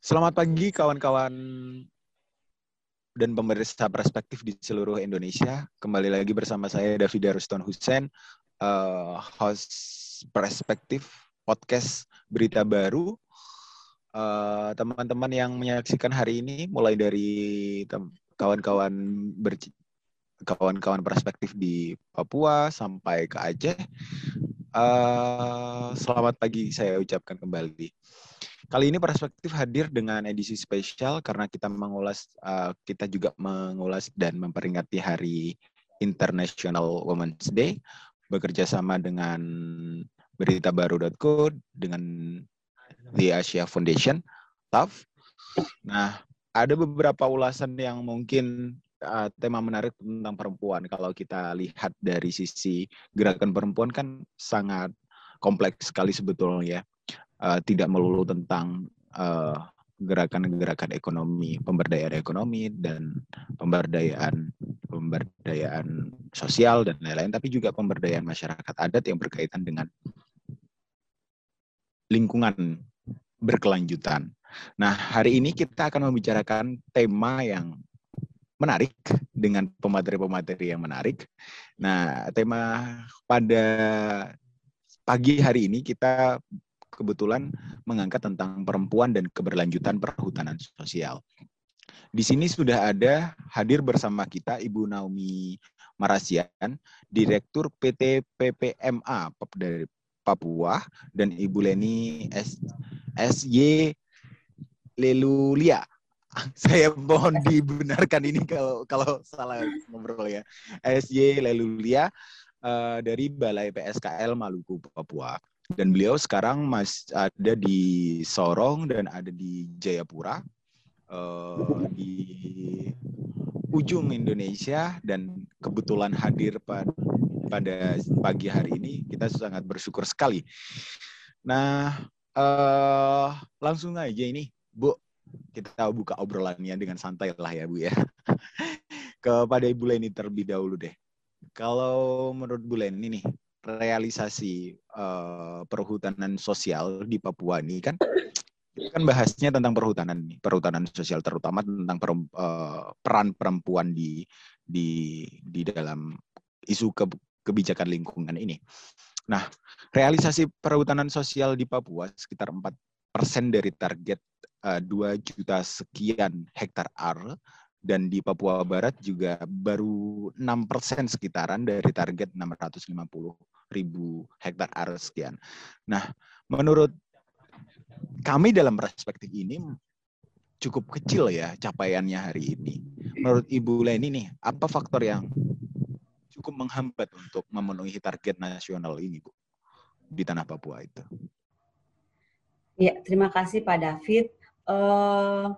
Selamat pagi kawan-kawan dan pemerintah perspektif di seluruh Indonesia. Kembali lagi bersama saya David Ruston Hussein, uh, host perspektif podcast berita baru. Uh, teman-teman yang menyaksikan hari ini mulai dari kawan-kawan kawan-kawan perspektif di Papua sampai ke Aceh. Uh, selamat pagi saya ucapkan kembali. Kali ini perspektif hadir dengan edisi spesial karena kita mengulas, uh, kita juga mengulas dan memperingati Hari International Women's Day bekerja sama dengan beritabaru.co dengan The Asia Foundation, TAF. Nah, ada beberapa ulasan yang mungkin uh, tema menarik tentang perempuan. Kalau kita lihat dari sisi gerakan perempuan kan sangat kompleks sekali sebetulnya uh, tidak melulu tentang gerakan eh, gerakan-gerakan ekonomi, pemberdayaan ekonomi dan pemberdayaan pemberdayaan sosial dan lain-lain, tapi juga pemberdayaan masyarakat adat yang berkaitan dengan lingkungan berkelanjutan. Nah, hari ini kita akan membicarakan tema yang menarik dengan pemateri-pemateri yang menarik. Nah, tema pada pagi hari ini kita kebetulan mengangkat tentang perempuan dan keberlanjutan perhutanan sosial. Di sini sudah ada hadir bersama kita Ibu Naomi Marasian, Direktur PT PPMA dari Papua, dan Ibu Leni S SY Lelulia. Saya mohon dibenarkan ini kalau kalau salah ngobrol ya. SY Lelulia uh, dari Balai PSKL Maluku Papua dan beliau sekarang masih ada di Sorong dan ada di Jayapura uh, di ujung Indonesia dan kebetulan hadir pada pada pagi hari ini kita sangat bersyukur sekali. Nah uh, langsung aja ini Bu kita buka obrolannya dengan santai lah ya Bu ya. Kepada Ibu Leni terlebih dahulu deh. Kalau menurut Bu Leni nih realisasi uh, perhutanan sosial di Papua ini kan kan bahasnya tentang perhutanan nih, perhutanan sosial terutama tentang per, uh, peran perempuan di di di dalam isu ke, kebijakan lingkungan ini. Nah, realisasi perhutanan sosial di Papua sekitar 4 persen dari target uh, eh, 2 juta sekian hektar ar dan di Papua Barat juga baru 6% sekitaran dari target 650 ribu hektar area sekian. Nah, menurut kami dalam perspektif ini cukup kecil ya capaiannya hari ini. Menurut Ibu Leni nih, apa faktor yang cukup menghambat untuk memenuhi target nasional ini, Bu, di tanah Papua itu? Ya, terima kasih Pak David. Uh,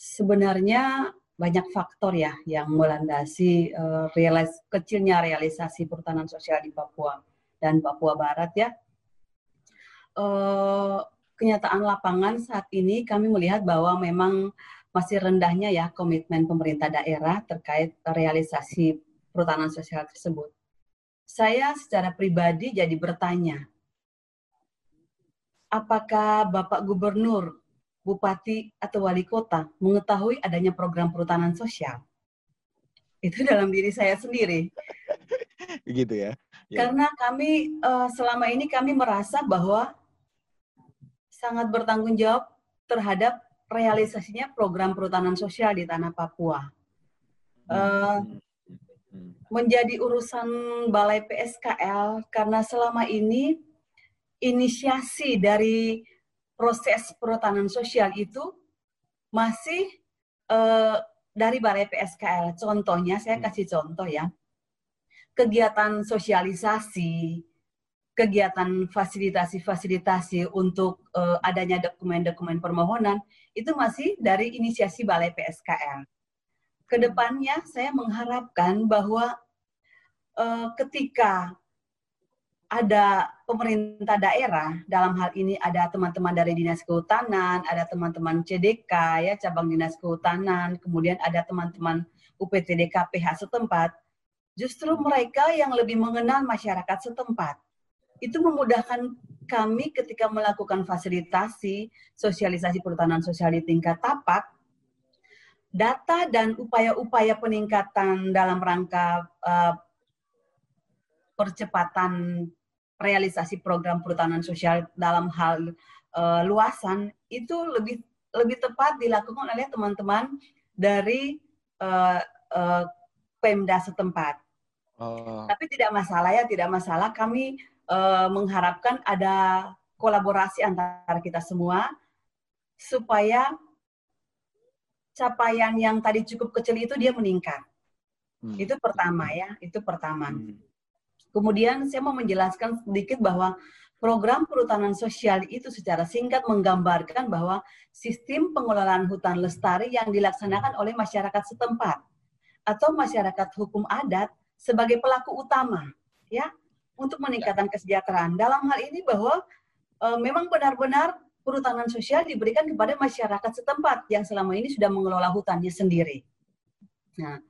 sebenarnya banyak faktor ya yang melandasi uh, realis kecilnya realisasi perhutanan sosial di Papua dan Papua Barat ya. Uh, kenyataan lapangan saat ini kami melihat bahwa memang masih rendahnya ya komitmen pemerintah daerah terkait realisasi perhutanan sosial tersebut. Saya secara pribadi jadi bertanya, apakah Bapak Gubernur bupati atau wali kota mengetahui adanya program perhutanan sosial. Itu dalam diri saya sendiri. Begitu ya. ya. Karena kami uh, selama ini kami merasa bahwa sangat bertanggung jawab terhadap realisasinya program perhutanan sosial di tanah Papua. Uh, menjadi urusan Balai PSKL karena selama ini inisiasi dari proses perhutanan sosial itu masih uh, dari Balai PSKL. Contohnya, saya hmm. kasih contoh ya. Kegiatan sosialisasi, kegiatan fasilitasi-fasilitasi untuk uh, adanya dokumen-dokumen permohonan, itu masih dari inisiasi Balai PSKL. Ke depannya saya mengharapkan bahwa uh, ketika ada pemerintah daerah, dalam hal ini ada teman-teman dari Dinas Kehutanan, ada teman-teman CDK, ya cabang Dinas Kehutanan, kemudian ada teman-teman UPTD KPH setempat, justru mereka yang lebih mengenal masyarakat setempat. itu memudahkan kami ketika melakukan fasilitasi sosialisasi perhutanan sosial di tingkat tapak, data dan upaya-upaya peningkatan dalam rangka uh, percepatan realisasi program perhutanan sosial dalam hal uh, luasan itu lebih lebih tepat dilakukan oleh teman-teman dari uh, uh, Pemda setempat. Oh. Tapi tidak masalah ya, tidak masalah. Kami uh, mengharapkan ada kolaborasi antara kita semua supaya capaian yang tadi cukup kecil itu dia meningkat. Hmm. Itu pertama ya, itu pertama. Hmm. Kemudian saya mau menjelaskan sedikit bahwa program perhutanan sosial itu secara singkat menggambarkan bahwa sistem pengelolaan hutan lestari yang dilaksanakan oleh masyarakat setempat atau masyarakat hukum adat sebagai pelaku utama ya untuk meningkatkan kesejahteraan. Dalam hal ini bahwa e, memang benar-benar perhutanan sosial diberikan kepada masyarakat setempat yang selama ini sudah mengelola hutannya sendiri. Nah,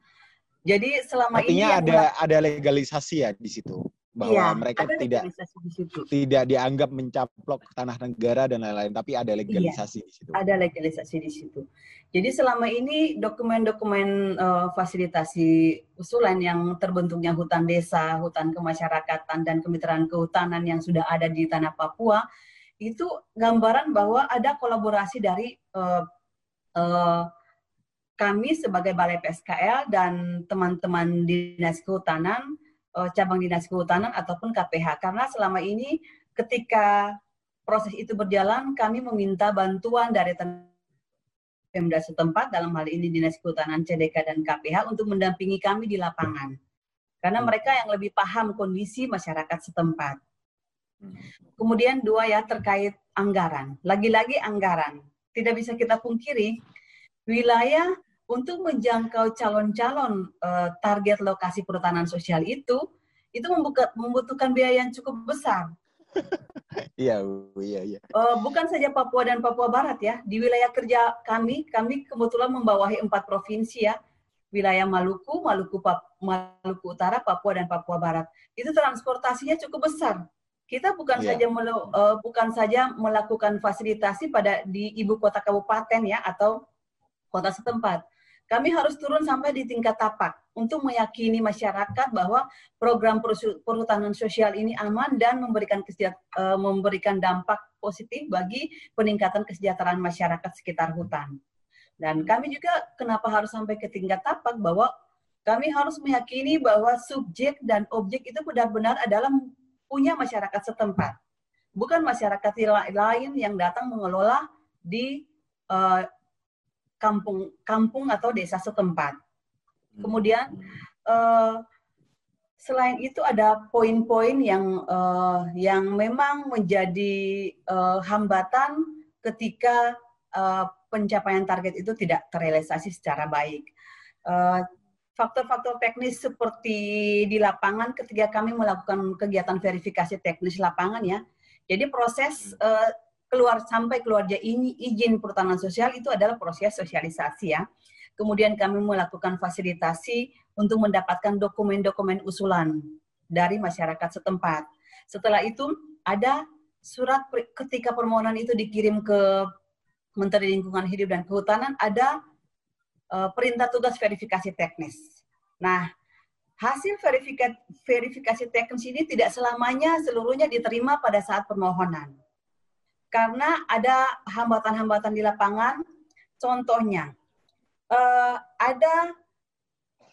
jadi selama Artinya ini ada ada legalisasi ya di situ bahwa ya, mereka tidak di situ. tidak dianggap mencaplok tanah negara dan lain-lain, tapi ada legalisasi iya, di situ. Ada legalisasi di situ. Jadi selama ini dokumen-dokumen uh, fasilitasi usulan yang terbentuknya hutan desa, hutan kemasyarakatan, dan kemitraan kehutanan yang sudah ada di tanah Papua itu gambaran bahwa ada kolaborasi dari uh, uh, kami sebagai Balai PSKL dan teman-teman dinas kehutanan, uh, cabang dinas kehutanan ataupun KPH. Karena selama ini ketika proses itu berjalan, kami meminta bantuan dari Pemda setempat, dalam hal ini Dinas Kehutanan CDK dan KPH untuk mendampingi kami di lapangan. Karena mereka yang lebih paham kondisi masyarakat setempat. Hmm. Kemudian dua ya terkait anggaran. Lagi-lagi anggaran. Tidak bisa kita pungkiri, wilayah untuk menjangkau calon-calon uh, target lokasi perhutanan sosial itu itu membuka, membutuhkan biaya yang cukup besar. Iya, iya, iya. Uh, bukan saja Papua dan Papua Barat ya. Di wilayah kerja kami, kami kebetulan membawahi empat provinsi ya. Wilayah Maluku, Maluku, Pap Maluku Utara, Papua dan Papua Barat. Itu transportasinya cukup besar. Kita bukan yeah. saja melu, uh, bukan saja melakukan fasilitasi pada di ibu kota kabupaten ya atau kota setempat, kami harus turun sampai di tingkat tapak untuk meyakini masyarakat bahwa program perhutanan sosial ini aman dan memberikan uh, memberikan dampak positif bagi peningkatan kesejahteraan masyarakat sekitar hutan. Dan kami juga kenapa harus sampai ke tingkat tapak bahwa kami harus meyakini bahwa subjek dan objek itu benar-benar adalah punya masyarakat setempat, bukan masyarakat lain yang datang mengelola di uh, kampung kampung atau desa setempat. Hmm. Kemudian uh, selain itu ada poin-poin yang uh, yang memang menjadi uh, hambatan ketika uh, pencapaian target itu tidak terrealisasi secara baik. faktor-faktor teknis seperti di lapangan ketika kami melakukan kegiatan verifikasi teknis lapangan ya. Jadi proses uh, keluar sampai keluarga ini izin perhutanan sosial itu adalah proses sosialisasi ya. Kemudian kami melakukan fasilitasi untuk mendapatkan dokumen-dokumen usulan dari masyarakat setempat. Setelah itu ada surat ketika permohonan itu dikirim ke Menteri Lingkungan Hidup dan Kehutanan ada uh, perintah tugas verifikasi teknis. Nah, hasil verifikasi teknis ini tidak selamanya seluruhnya diterima pada saat permohonan karena ada hambatan-hambatan di lapangan. Contohnya, uh, ada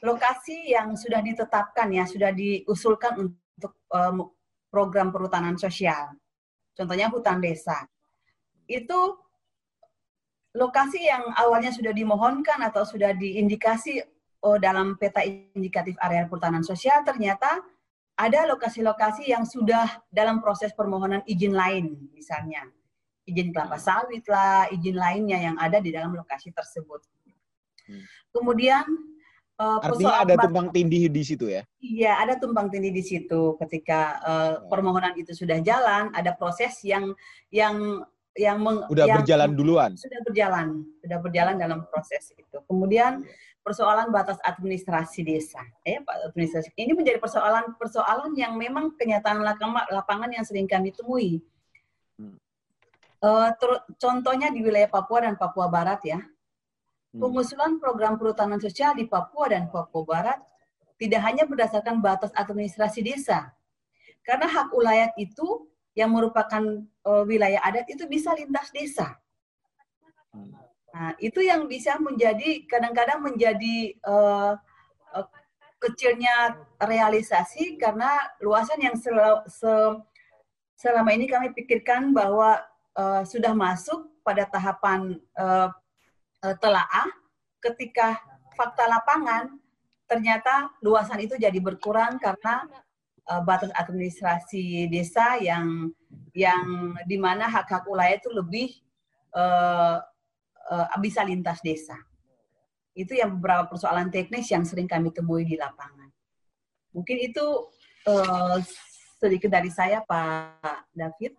lokasi yang sudah ditetapkan ya, sudah diusulkan untuk uh, program perhutanan sosial. Contohnya hutan desa. Itu lokasi yang awalnya sudah dimohonkan atau sudah diindikasi oh, dalam peta indikatif area perhutanan sosial ternyata ada lokasi-lokasi yang sudah dalam proses permohonan izin lain misalnya izin kelapa sawit lah, izin lainnya yang ada di dalam lokasi tersebut. Hmm. Kemudian uh, artinya ada tumpang tindih di situ ya? Iya, ada tumpang tindih di situ. Ketika uh, permohonan itu sudah jalan, ada proses yang yang yang meng, udah yang, berjalan duluan. Sudah berjalan, sudah berjalan dalam proses itu. Kemudian iya. persoalan batas administrasi desa. Eh, administrasi ini menjadi persoalan-persoalan yang memang kenyataan lapangan yang sering kami temui. Uh, contohnya di wilayah Papua dan Papua Barat ya, hmm. pengusulan program perhutanan sosial di Papua dan Papua Barat tidak hanya berdasarkan batas administrasi desa, karena hak ulayat itu yang merupakan uh, wilayah adat itu bisa lintas desa. Hmm. Nah, itu yang bisa menjadi kadang-kadang menjadi uh, uh, kecilnya realisasi karena luasan yang sel, se, selama ini kami pikirkan bahwa uh, sudah masuk pada tahapan uh, telaah, ketika fakta lapangan ternyata luasan itu jadi berkurang karena uh, batas administrasi desa yang yang di mana hak-hak wilayah itu lebih uh, uh, bisa lintas desa. Itu yang beberapa persoalan teknis yang sering kami temui di lapangan. Mungkin itu uh, sedikit dari saya, Pak David.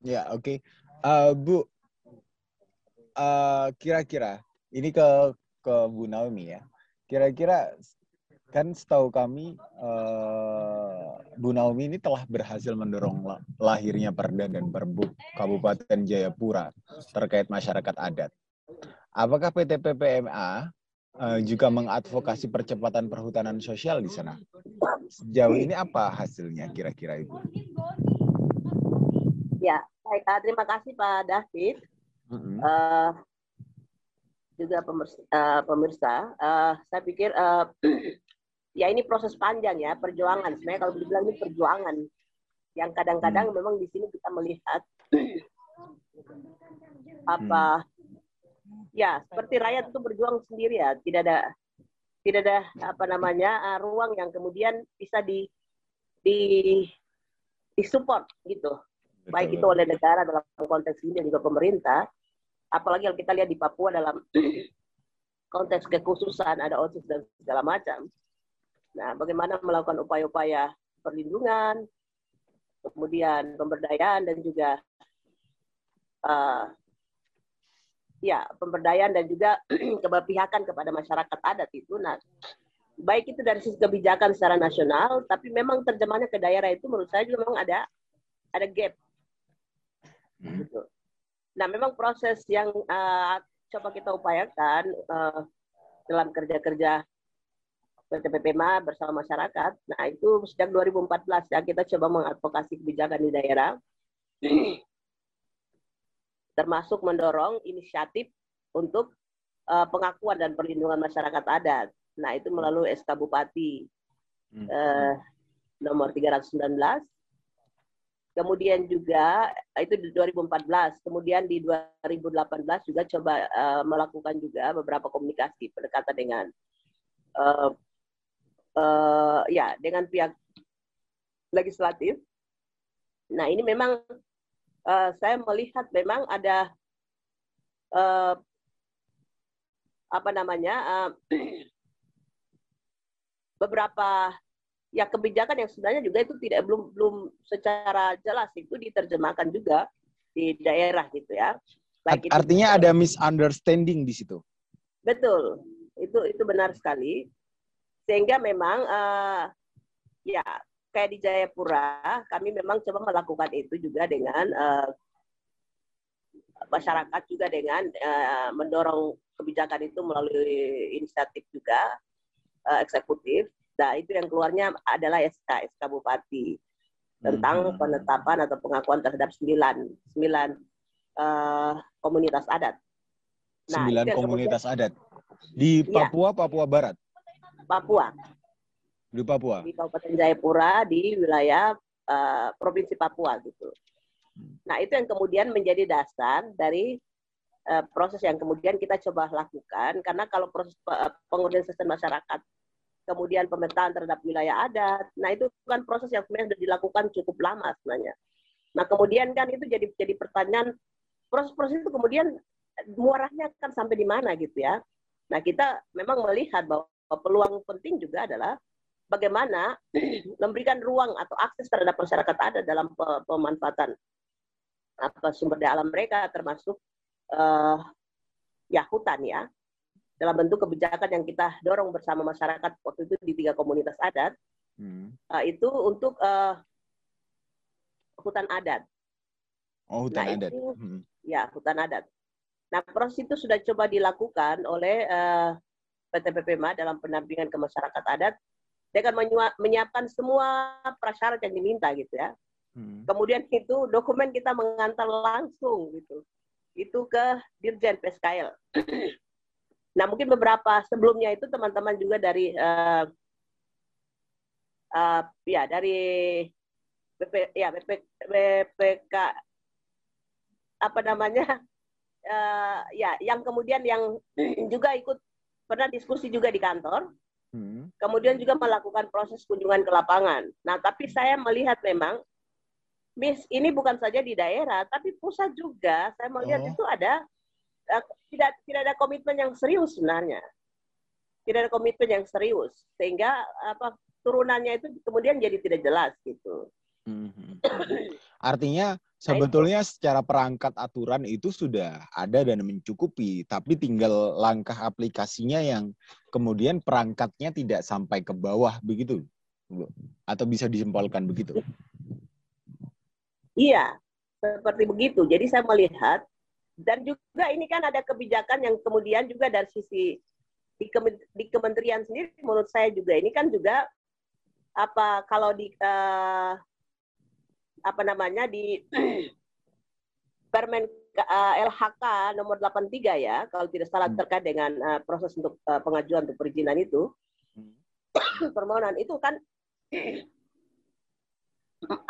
Ya, oke. Okay. Uh, Bu, kira-kira uh, ini ke ke Bu Naomi ya. Kira-kira kan setahu kami uh, Bu Naomi ini telah berhasil mendorong lahirnya Perda dan Perbu Kabupaten Jayapura terkait masyarakat adat. Apakah PT PPMA uh, eh, juga mengadvokasi percepatan perhutanan sosial di sana? Sejauh ini apa hasilnya kira-kira Ibu? Ya, baik. Uh, terima kasih Pak David. Mm-hmm. Uh, juga pemirsa, uh, pemirsa uh, saya pikir uh, ya ini proses panjang ya perjuangan. Sebenarnya kalau dibilang ini perjuangan yang kadang-kadang hmm. memang di sini kita melihat apa hmm. ya seperti rakyat itu berjuang sendiri ya tidak ada tidak ada apa namanya uh, ruang yang kemudian bisa di di disupport gitu Betul. Baik itu oleh negara dalam konteks ini dan juga pemerintah. Apalagi kalau kita lihat di Papua dalam konteks kekhususan ada OSIS dan segala macam. Nah, bagaimana melakukan upaya-upaya perlindungan, kemudian pemberdayaan dan juga uh, ya pemberdayaan dan juga keberpihakan kepada masyarakat adat itu. Nah, baik itu dari sisi kebijakan secara nasional, tapi memang terjemahnya ke daerah itu menurut saya juga memang ada ada gap Hmm. Gitu. Nah, memang proses yang uh, coba kita upayakan uh, dalam kerja-kerja PT PPMA bersama masyarakat. Nah, itu sejak 2014 ya kita coba mengadvokasi kebijakan di daerah. termasuk mendorong inisiatif untuk uh, pengakuan dan perlindungan masyarakat adat. Nah, itu melalui SK Bupati hmm. uh, nomor 319 Kemudian juga itu di 2014, kemudian di 2018 juga coba uh, melakukan juga beberapa komunikasi pendekatan dengan uh, uh, ya dengan pihak legislatif. Nah ini memang uh, saya melihat memang ada uh, apa namanya uh, beberapa ya kebijakan yang sebenarnya juga itu tidak belum belum secara jelas itu diterjemahkan juga di daerah gitu ya. Baik Artinya itu, ada misunderstanding di situ. Betul, itu itu benar sekali. Sehingga memang uh, ya kayak di Jayapura kami memang coba melakukan itu juga dengan uh, masyarakat juga dengan uh, mendorong kebijakan itu melalui inisiatif juga uh, eksekutif Nah, itu yang keluarnya adalah SK, SK Bupati tentang hmm. penetapan atau pengakuan terhadap sembilan, sembilan uh, komunitas adat. Nah, sembilan komunitas kemudian, adat. Di iya. Papua, ya. Papua Barat? Papua. Di Papua? Di Kabupaten Jayapura, di wilayah uh, Provinsi Papua gitu. Nah, itu yang kemudian menjadi dasar dari uh, proses yang kemudian kita coba lakukan. Karena kalau proses pengorganisasian masyarakat kemudian pemetaan terhadap wilayah adat. Nah itu kan proses yang sebenarnya sudah dilakukan cukup lama sebenarnya. Nah kemudian kan itu jadi jadi pertanyaan proses-proses itu kemudian muaranya akan sampai di mana gitu ya. Nah kita memang melihat bahwa peluang penting juga adalah bagaimana memberikan ruang atau akses terhadap masyarakat adat dalam pemanfaatan apa sumber daya alam mereka termasuk uh, ya hutan ya dalam bentuk kebijakan yang kita dorong bersama masyarakat waktu itu di tiga komunitas adat hmm. uh, itu untuk uh, hutan adat. Oh hutan nah, adat. Itu, hmm. Ya hutan adat. Nah proses itu sudah coba dilakukan oleh uh, PT PPMA dalam pendampingan ke masyarakat adat dengan menyiapkan semua prasyarat yang diminta gitu ya. Hmm. Kemudian itu dokumen kita mengantar langsung gitu. Itu ke Dirjen PSKL. Nah, mungkin beberapa sebelumnya itu teman-teman juga dari uh, uh, ya dari BP ya BP, BPK apa namanya uh, ya yang kemudian yang juga ikut pernah diskusi juga di kantor. Hmm. Kemudian juga melakukan proses kunjungan ke lapangan. Nah, tapi saya melihat memang Miss ini bukan saja di daerah, tapi pusat juga. Saya melihat oh. itu ada tidak tidak ada komitmen yang serius sebenarnya. Tidak ada komitmen yang serius. Sehingga apa turunannya itu kemudian jadi tidak jelas gitu. Hmm. artinya sebetulnya secara perangkat aturan itu sudah ada dan mencukupi tapi tinggal langkah aplikasinya yang kemudian perangkatnya tidak sampai ke bawah begitu atau bisa disimpulkan begitu? Iya seperti begitu. Jadi saya melihat dan juga ini kan ada kebijakan yang kemudian juga dari sisi di, di kementerian sendiri menurut saya juga ini kan juga apa kalau di uh, apa namanya di Permen uh, eh, LHK nomor 83 ya kalau tidak salah hmm. terkait dengan uh, proses untuk uh, pengajuan untuk perizinan itu hmm. permohonan itu kan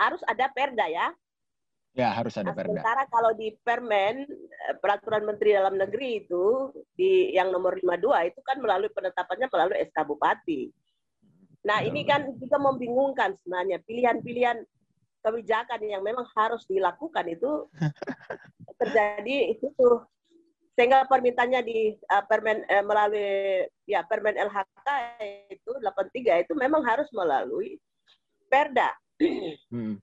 harus ada perda ya Ya, harus ada nah, perda. Sementara kalau di Permen eh, peraturan Menteri Dalam Negeri itu di yang nomor 52 itu kan melalui penetapannya melalui SK Bupati. Nah, ini kan juga membingungkan sebenarnya pilihan-pilihan kebijakan yang memang harus dilakukan itu terjadi itu sehingga permintaannya di uh, permen uh, melalui ya permen LHK itu 83 itu memang harus melalui perda. Hmm.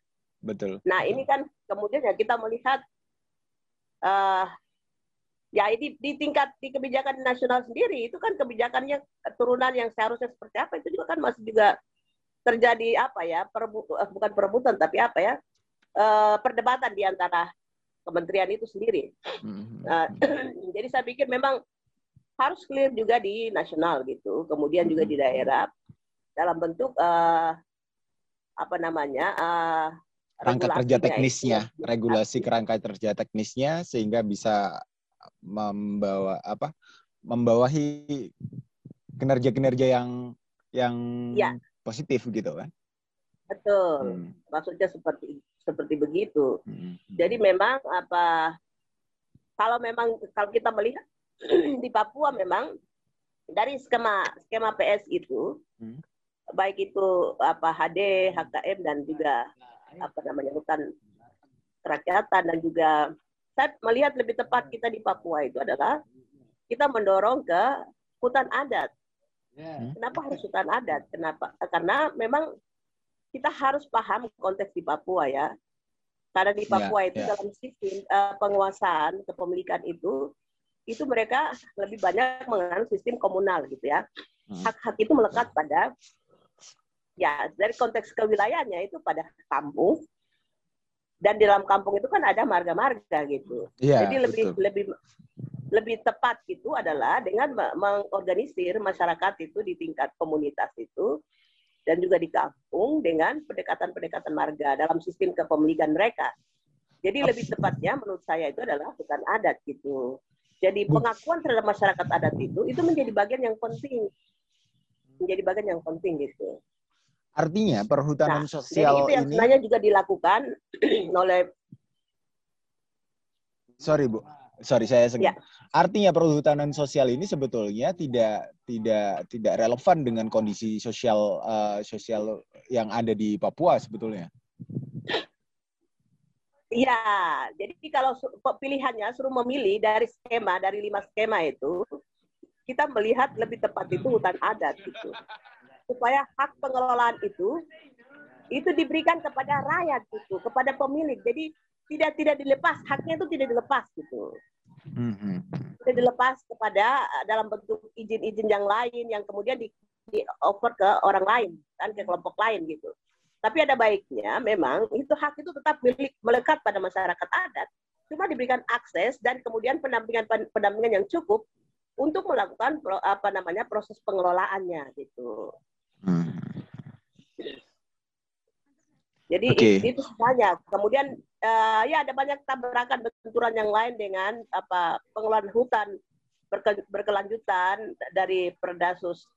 Betul. Nah ini kan kemudian ya kita melihat uh, ya ini di tingkat di kebijakan nasional sendiri itu kan kebijakannya turunan yang seharusnya seperti apa itu juga kan masih juga terjadi apa ya perebu, eh, bukan perebutan tapi apa ya uh, perdebatan di antara kementerian itu sendiri. Uh, jadi saya pikir memang harus clear juga di nasional gitu, kemudian juga di daerah dalam bentuk uh, apa namanya uh, rangka kerja teknisnya, itu. regulasi kerangka kerja teknisnya sehingga bisa membawa apa? membawahi kinerja-kinerja yang yang ya. positif gitu kan. Betul. Hmm. Maksudnya seperti seperti begitu. Hmm. Jadi memang apa kalau memang kalau kita melihat di Papua memang dari skema skema PS itu hmm. baik itu apa HD, HKM dan juga apa namanya hutan kerakyatan dan juga saya melihat lebih tepat kita di Papua itu adalah kita mendorong ke hutan adat. Hmm? Kenapa harus hutan adat? Kenapa? Karena memang kita harus paham konteks di Papua ya. Karena di ya, Papua itu yeah. dalam sistem uh, penguasaan kepemilikan itu itu mereka lebih banyak mengenal sistem komunal gitu ya. Hmm. Hak-hak itu melekat pada ya dari konteks kewilayahannya itu pada kampung dan di dalam kampung itu kan ada marga-marga gitu. Ya, Jadi lebih betul. lebih lebih tepat itu adalah dengan mengorganisir masyarakat itu di tingkat komunitas itu dan juga di kampung dengan pendekatan-pendekatan marga dalam sistem kepemilikan mereka. Jadi lebih tepatnya menurut saya itu adalah hutan adat gitu. Jadi pengakuan terhadap masyarakat adat itu itu menjadi bagian yang penting. Menjadi bagian yang penting gitu. Artinya perhutanan nah, sosial itu yang ini sebenarnya juga dilakukan oleh Sorry Bu, sorry saya seng... ya. Artinya perhutanan sosial ini sebetulnya tidak tidak tidak relevan dengan kondisi sosial uh, sosial yang ada di Papua sebetulnya. Iya, jadi kalau pilihannya suruh memilih dari skema dari lima skema itu, kita melihat lebih tepat itu hutan adat gitu supaya hak pengelolaan itu itu diberikan kepada rakyat gitu, kepada pemilik. Jadi tidak tidak dilepas, haknya itu tidak dilepas gitu. Mhm. Sudah dilepas kepada uh, dalam bentuk izin-izin yang lain yang kemudian di, di offer ke orang lain kan ke kelompok lain gitu. Tapi ada baiknya memang itu hak itu tetap milik melekat pada masyarakat adat. Cuma diberikan akses dan kemudian pendampingan pendampingan yang cukup untuk melakukan apa namanya proses pengelolaannya gitu. Hmm. Jadi Oke. itu, itu semuanya. Kemudian eh, ya ada banyak tabrakan benturan yang lain dengan apa pengelolaan hutan berke- berkelanjutan dari Perdasus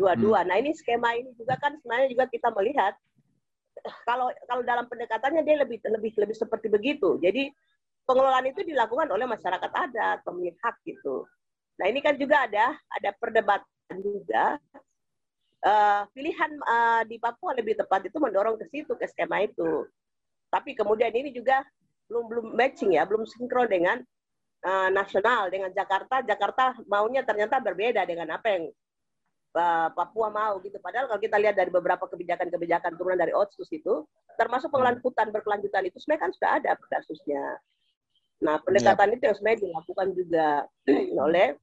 22. Nah ini skema ini juga kan sebenarnya juga kita melihat kalau kalau dalam pendekatannya dia lebih lebih lebih seperti begitu. Jadi pengelolaan itu dilakukan oleh masyarakat adat, pemilik hak gitu. Nah ini kan juga ada ada perdebatan juga Eh, pilihan eh, di Papua lebih tepat itu mendorong ke situ ke skema itu. Tapi kemudian ini juga belum belum matching ya, belum sinkron dengan eh, nasional dengan Jakarta. Jakarta maunya ternyata berbeda dengan apa yang Papua mau gitu. Padahal kalau kita lihat dari beberapa kebijakan-kebijakan turunan dari Otsus itu, termasuk pengelolaan hutan berkelanjutan itu sebenarnya kan sudah ada kasusnya. Nah, pendekatan itu yang sebenarnya dilakukan juga oleh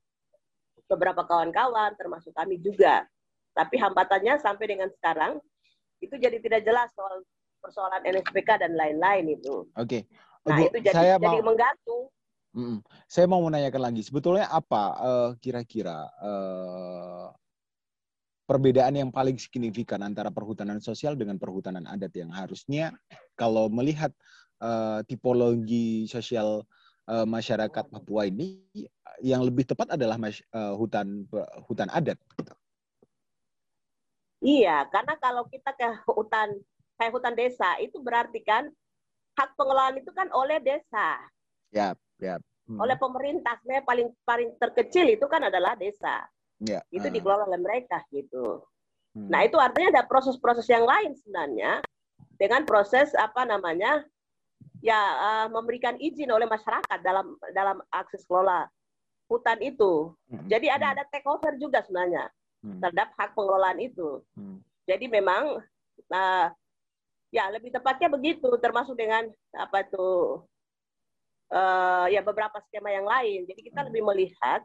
beberapa kawan-kawan, termasuk kami juga. Tapi hambatannya sampai dengan sekarang itu jadi tidak jelas soal persoalan NSPK dan lain-lain itu. Oke. Nah, Bu, itu jadi saya jadi mau menggantung. Mm-mm. Saya mau menanyakan lagi, sebetulnya apa eh, kira-kira eh, perbedaan yang paling signifikan antara perhutanan sosial dengan perhutanan adat yang harusnya kalau melihat eh, tipologi sosial masyarakat Papua ini yang lebih tepat adalah mas- hutan hutan adat. gitu. Iya, karena kalau kita ke hutan kayak hutan desa itu berarti kan hak pengelolaan itu kan oleh desa, Ya, ya. Hmm. oleh pemerintah. Sebenarnya paling paling terkecil itu kan adalah desa. Ya, Itu eh, dikelola oleh mereka gitu. hmm. Nah, itu artinya ada proses-proses yang lain sebenarnya dengan proses apa namanya? ya eh, memberikan izin oleh masyarakat dalam dalam akses kelola hutan itu. Hmm. Jadi ada ada takeover juga sebenarnya Hmm. Terhadap hak pengelolaan itu. Hmm. Jadi memang nah, ya lebih tepatnya begitu termasuk dengan apa itu eh, ya beberapa skema yang lain. Jadi kita Hmm. lebih melihat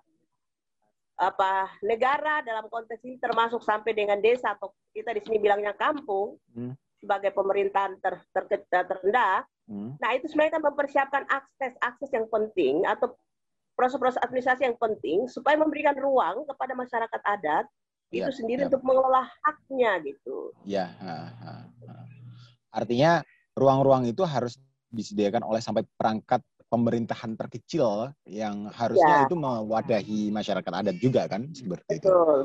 apa negara dalam konteks ini termasuk sampai dengan desa atau kita di sini bilangnya kampung Hmm. sebagai pemerintahan ter, ter- terendah. Hmm. Nah itu sebenarnya kan mempersiapkan akses akses yang penting atau proses-proses administrasi yang penting supaya memberikan ruang kepada masyarakat adat Ya, itu sendiri ya. untuk mengelola haknya gitu. Ya, ha, ha, ha. artinya ruang-ruang itu harus disediakan oleh sampai perangkat pemerintahan terkecil yang harusnya Ya. itu mewadahi masyarakat adat juga kan seperti itu. Betul.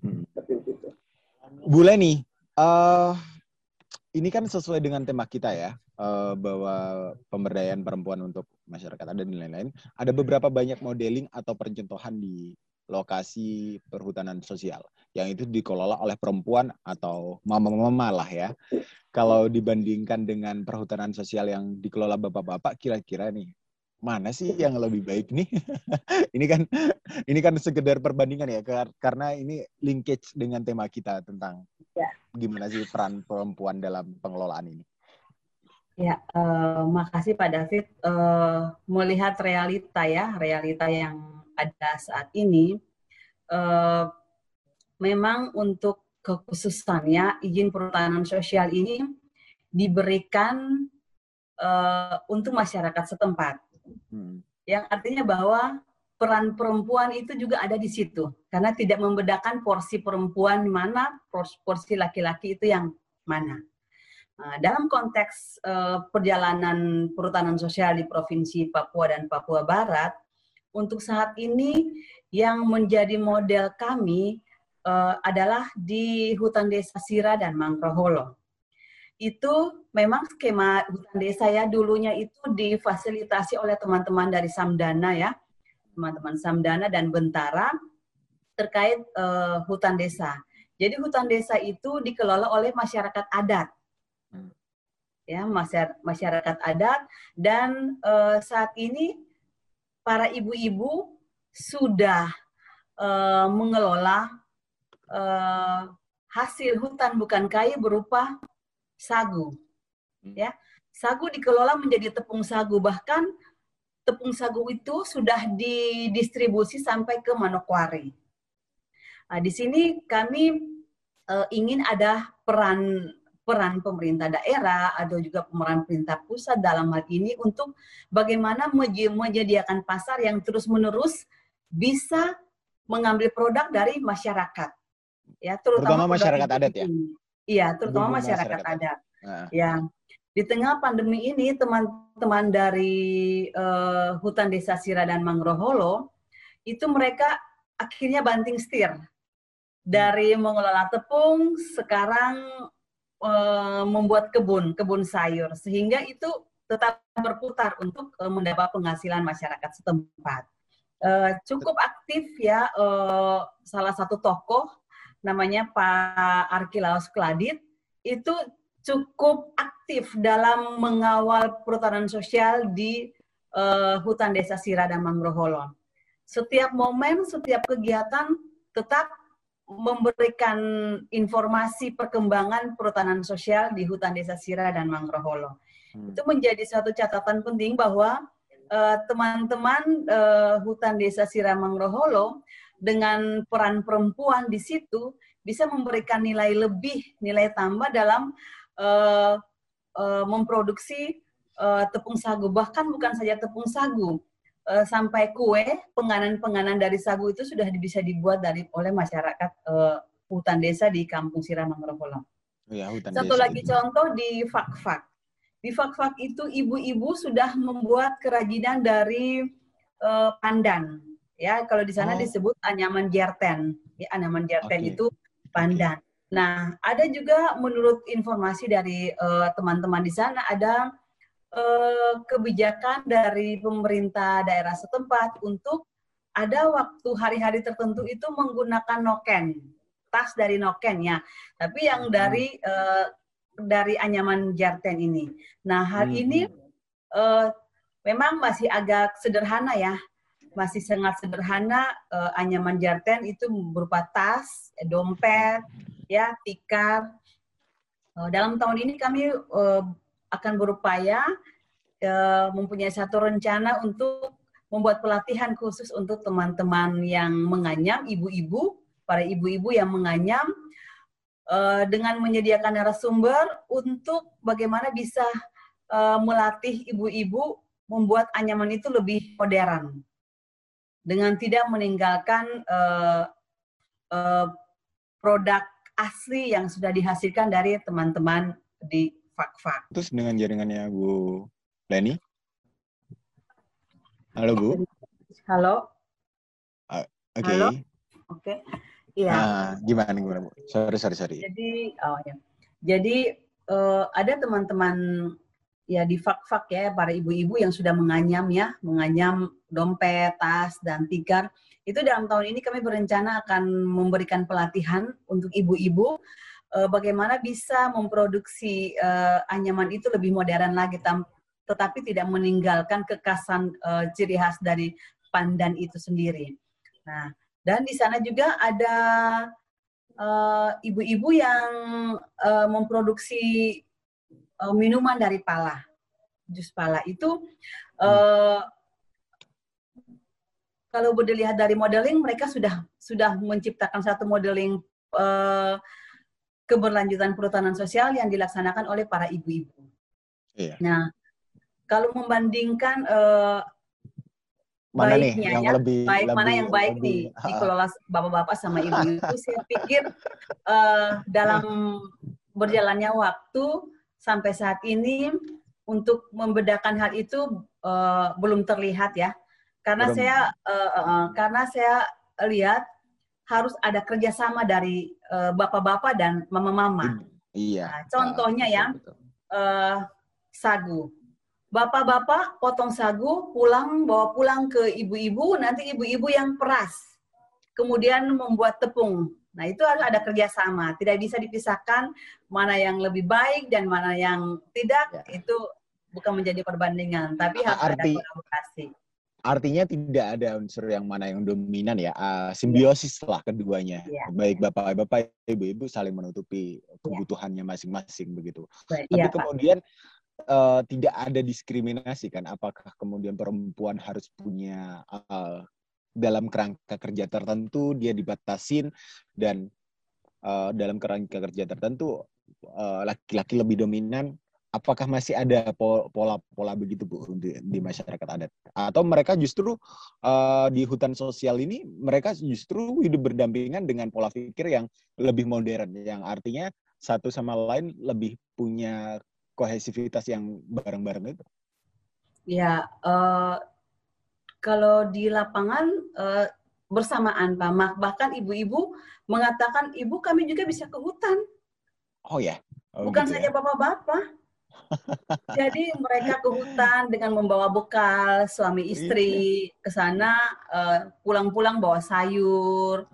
Hmm. seperti itu. Bu Leni, eh ini kan sesuai dengan tema kita ya, eh, bahwa pemberdayaan perempuan untuk masyarakat adat dan lain-lain. Ada beberapa banyak modeling atau percontohan di lokasi perhutanan sosial yang itu dikelola oleh perempuan atau mama-mama lah ya. Kalau dibandingkan dengan perhutanan sosial yang dikelola bapak-bapak, kira-kira nih mana sih yang lebih baik nih? ini kan ini kan sekedar perbandingan ya kar- karena ini linkage dengan tema kita tentang Ya. gimana sih peran perempuan dalam pengelolaan ini. Ya, eh, makasih Pak David. Eh, melihat realita ya, realita yang ada saat ini, eh, memang untuk kekhususannya izin perhutanan sosial ini diberikan eh, untuk masyarakat setempat. Hmm. Yang artinya bahwa peran perempuan itu juga ada di situ, karena tidak membedakan porsi perempuan mana, pors- porsi laki-laki itu yang mana. Nah, dalam konteks eh, perjalanan perhutanan sosial di Provinsi Papua dan Papua Barat, untuk saat ini yang menjadi model kami eh, adalah di hutan desa Sira dan Mangroholo. Itu memang skema hutan desa ya dulunya itu difasilitasi oleh teman-teman dari Samdana ya, teman-teman Samdana dan Bentara terkait eh, hutan desa. Jadi hutan desa itu dikelola oleh masyarakat adat ya masya- masyarakat adat dan eh, saat ini para ibu-ibu sudah eh, mengelola eh, hasil hutan bukan kayu berupa sagu Hmm. ya sagu dikelola menjadi tepung sagu bahkan tepung sagu itu sudah didistribusi sampai ke Manokwari. Nah, di sini kami uh, ingin ada peran peran pemerintah daerah, ada juga pemeran pemerintah pusat dalam hal ini untuk bagaimana menyediakan pasar yang terus-menerus bisa mengambil produk dari masyarakat. Ya, terutama, terutama masyarakat adat ya. Iya, terutama masyarakat, masyarakat adat. Nah. Ya. Di tengah pandemi ini teman-teman dari uh, hutan desa Sira dan Mangroholo itu mereka akhirnya banting setir dari mengelola tepung sekarang e, membuat kebun kebun sayur sehingga itu tetap berputar untuk e, mendapat penghasilan masyarakat setempat e, cukup aktif ya salah satu tokoh namanya Pak Arkilaus Kladit itu cukup aktif dalam mengawal perhutanan sosial di hutan desa Sira dan Mangroholo. Setiap momen, setiap kegiatan tetap memberikan informasi perkembangan perhutanan sosial di hutan desa Sira dan Mangroholo. Hmm. Itu menjadi satu catatan penting bahwa eh, teman-teman uh, uh, hutan desa Sira Mangroholo dengan peran perempuan di situ bisa memberikan nilai lebih, nilai tambah dalam uh, uh, memproduksi uh, tepung sagu. Bahkan bukan saja tepung sagu, uh, sampai kue penganan-penganan dari sagu itu sudah bisa dibuat dari oleh masyarakat uh, hutan desa di Kampung Siram Mangrovolong. Ya, Satu desa lagi itu. contoh di Fak-Fak. Di Fak-Fak itu ibu-ibu sudah membuat kerajinan dari uh, pandan. Ya, kalau di sana oh. disebut anyaman jerten. Ya, anyaman jerten okay. itu pandan. Nah, ada juga menurut informasi dari teman-teman uh, di sana ada eh, kebijakan dari pemerintah daerah setempat untuk ada waktu hari-hari tertentu itu menggunakan noken, tas dari noken ya, tapi yang hmm. dari eh, dari anyaman jarten ini. Nah hari hmm. ini eh, memang masih agak sederhana ya, masih sangat sederhana eh, anyaman jarten itu berupa tas, dompet, ya tikar. Eh, dalam tahun ini kami eh, akan berupaya uh, mempunyai satu rencana untuk membuat pelatihan khusus untuk teman-teman yang menganyam, ibu-ibu, para ibu-ibu yang menganyam, uh, dengan menyediakan narasumber untuk bagaimana bisa uh, melatih ibu-ibu membuat anyaman itu lebih modern, dengan tidak meninggalkan uh, uh, produk asli yang sudah dihasilkan dari teman-teman di fak-fak. Terus dengan jaringannya Bu Leni? Halo Bu. Halo. Uh, Oke. Okay. Oke. Okay. Iya. Nah, gimana gimana Bu? Sorry sorry sorry. Jadi oh ya. Jadi uh, ada teman-teman ya di fak-fak ya para ibu-ibu yang sudah menganyam ya, menganyam dompet, tas dan tikar. Itu dalam tahun ini kami berencana akan memberikan pelatihan untuk ibu-ibu uh, bagaimana bisa memproduksi uh, anyaman itu lebih modern lagi tetapi tidak meninggalkan kekasan uh, ciri khas dari pandan itu sendiri. Nah, dan di sana juga ada ibu-ibu uh, yang uh, memproduksi uh, minuman dari pala, jus pala itu uh, kalau dilihat dari modeling mereka sudah sudah menciptakan satu modeling uh, keberlanjutan perhutanan sosial yang dilaksanakan oleh para ibu-ibu. Iya. Nah, kalau membandingkan uh, mana baiknya nih yang ya, lebih baik lebih, mana yang baik lebih, nih dikelola bapak-bapak sama ibu-ibu, saya pikir uh, dalam berjalannya waktu sampai saat ini untuk membedakan hal itu uh, belum terlihat ya, karena belum. saya uh, uh, karena saya lihat harus ada kerjasama dari uh, bapak-bapak dan mama-mama. Iya. Nah, contohnya uh, ya uh, sagu. Bapak-bapak potong sagu, pulang bawa pulang ke ibu-ibu, nanti ibu-ibu yang peras, kemudian membuat tepung. Nah itu harus ada kerjasama, tidak bisa dipisahkan mana yang lebih baik dan mana yang tidak. Ya. Itu bukan menjadi perbandingan, tapi harus Arti, ada kolaborasi artinya tidak ada unsur yang mana yang dominan ya. Uh, simbiosis lah keduanya. Yeah. baik bapak-bapak ibu-ibu saling menutupi kebutuhannya masing-masing begitu. Baik, tapi iya, kemudian uh, tidak ada diskriminasi kan? Apakah kemudian perempuan harus punya uh, dalam kerangka kerja tertentu dia dibatasin dan uh, dalam kerangka kerja tertentu laki-laki uh, lebih dominan apakah masih ada pola-pola begitu Bu di, di masyarakat adat atau mereka justru uh, di hutan sosial ini mereka justru hidup berdampingan dengan pola pikir yang lebih modern yang artinya satu sama lain lebih punya kohesivitas yang bareng-bareng itu? Ya, uh, kalau di lapangan uh, bersamaan Pak bahkan ibu-ibu mengatakan ibu kami juga bisa ke hutan. Oh ya. Oh, Bukan gitu saja ya? Jadi mereka ke hutan dengan membawa bekal suami istri iya. ke sana pulang-pulang uh, bawa sayur,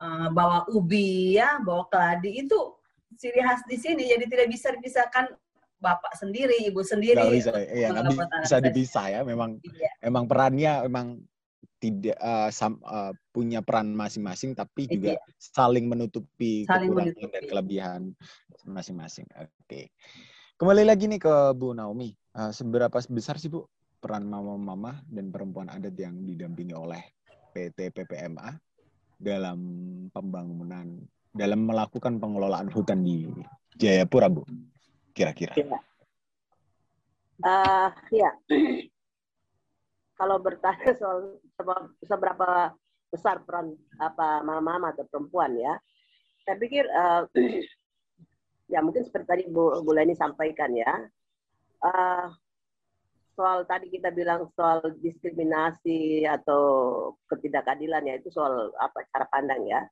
uh, bawa ubi ya, bawa keladi itu ciri khas di sini. Jadi tidak bisa dipisahkan bapak sendiri, ibu sendiri. Gak bisa, iya, gak bisa dipisah ya. Memang, iya. memang perannya memang tidak uh, sam, uh, punya peran masing-masing, tapi juga iya. saling menutupi saling kekurangan menutupi. dan kelebihan masing-masing. Oke, okay. Kembali lagi nih ke Bu Naomi. Uh, seberapa besar sih Bu peran mama-mama dan perempuan adat yang didampingi oleh PT PPMA dalam pembangunan, dalam melakukan pengelolaan hutan di Jayapura, Bu? kira-kira? Ya. Uh, ya. Kalau bertanya soal seberapa besar peran apa mama-mama atau perempuan ya, saya pikir uh, ya mungkin seperti tadi Bu, Bu Leni sampaikan ya, uh, soal tadi kita bilang soal diskriminasi atau ketidakadilan ya itu soal apa cara pandang ya.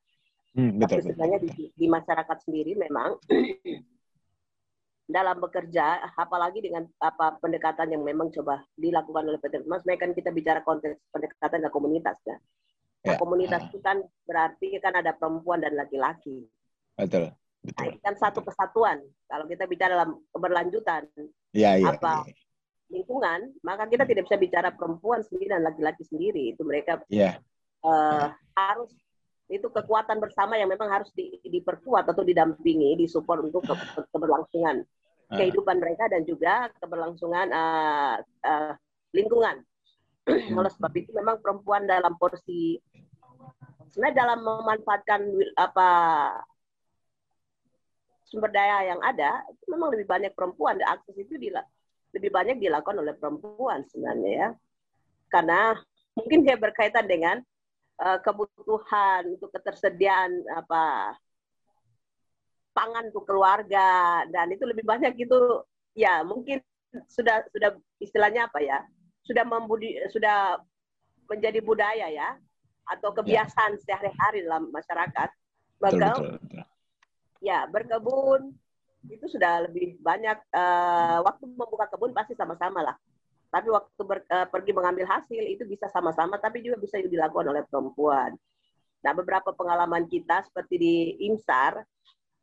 Hmm, betul, Tapi sebenarnya di, di masyarakat sendiri memang dalam bekerja, apalagi dengan apa pendekatan yang memang coba dilakukan oleh PT Mas, kan kita bicara konteks pendekatan dan komunitas ya. Nah, ya. komunitas itu kan berarti kan ada perempuan dan laki-laki. Betul. Betul. Kan satu kesatuan. Kalau kita bicara dalam keberlanjutan, ya, ya, apa ya. lingkungan, maka kita tidak bisa bicara perempuan sendiri dan laki-laki sendiri. Itu mereka ya. Uh, ya. harus itu kekuatan bersama yang memang harus di, diperkuat atau didampingi, disupport untuk ke, keberlangsungan uh. kehidupan mereka dan juga keberlangsungan uh, uh, lingkungan. Hmm. Oleh sebab itu memang perempuan dalam porsi sebenarnya dalam memanfaatkan apa sumber daya yang ada itu memang lebih banyak perempuan. Dan akses itu lebih banyak dilakukan oleh perempuan sebenarnya ya. Karena mungkin dia berkaitan dengan uh, kebutuhan untuk ketersediaan apa pangan untuk keluarga dan itu lebih banyak itu ya mungkin sudah sudah istilahnya apa ya sudah membudi sudah menjadi budaya ya atau kebiasaan ya. sehari-hari dalam masyarakat. Bakal ya berkebun itu sudah lebih banyak uh, waktu membuka kebun pasti sama-sama lah tapi waktu ber, uh, pergi mengambil hasil itu bisa sama-sama, tapi juga bisa dilakukan oleh perempuan. Nah, beberapa pengalaman kita seperti di Imsar,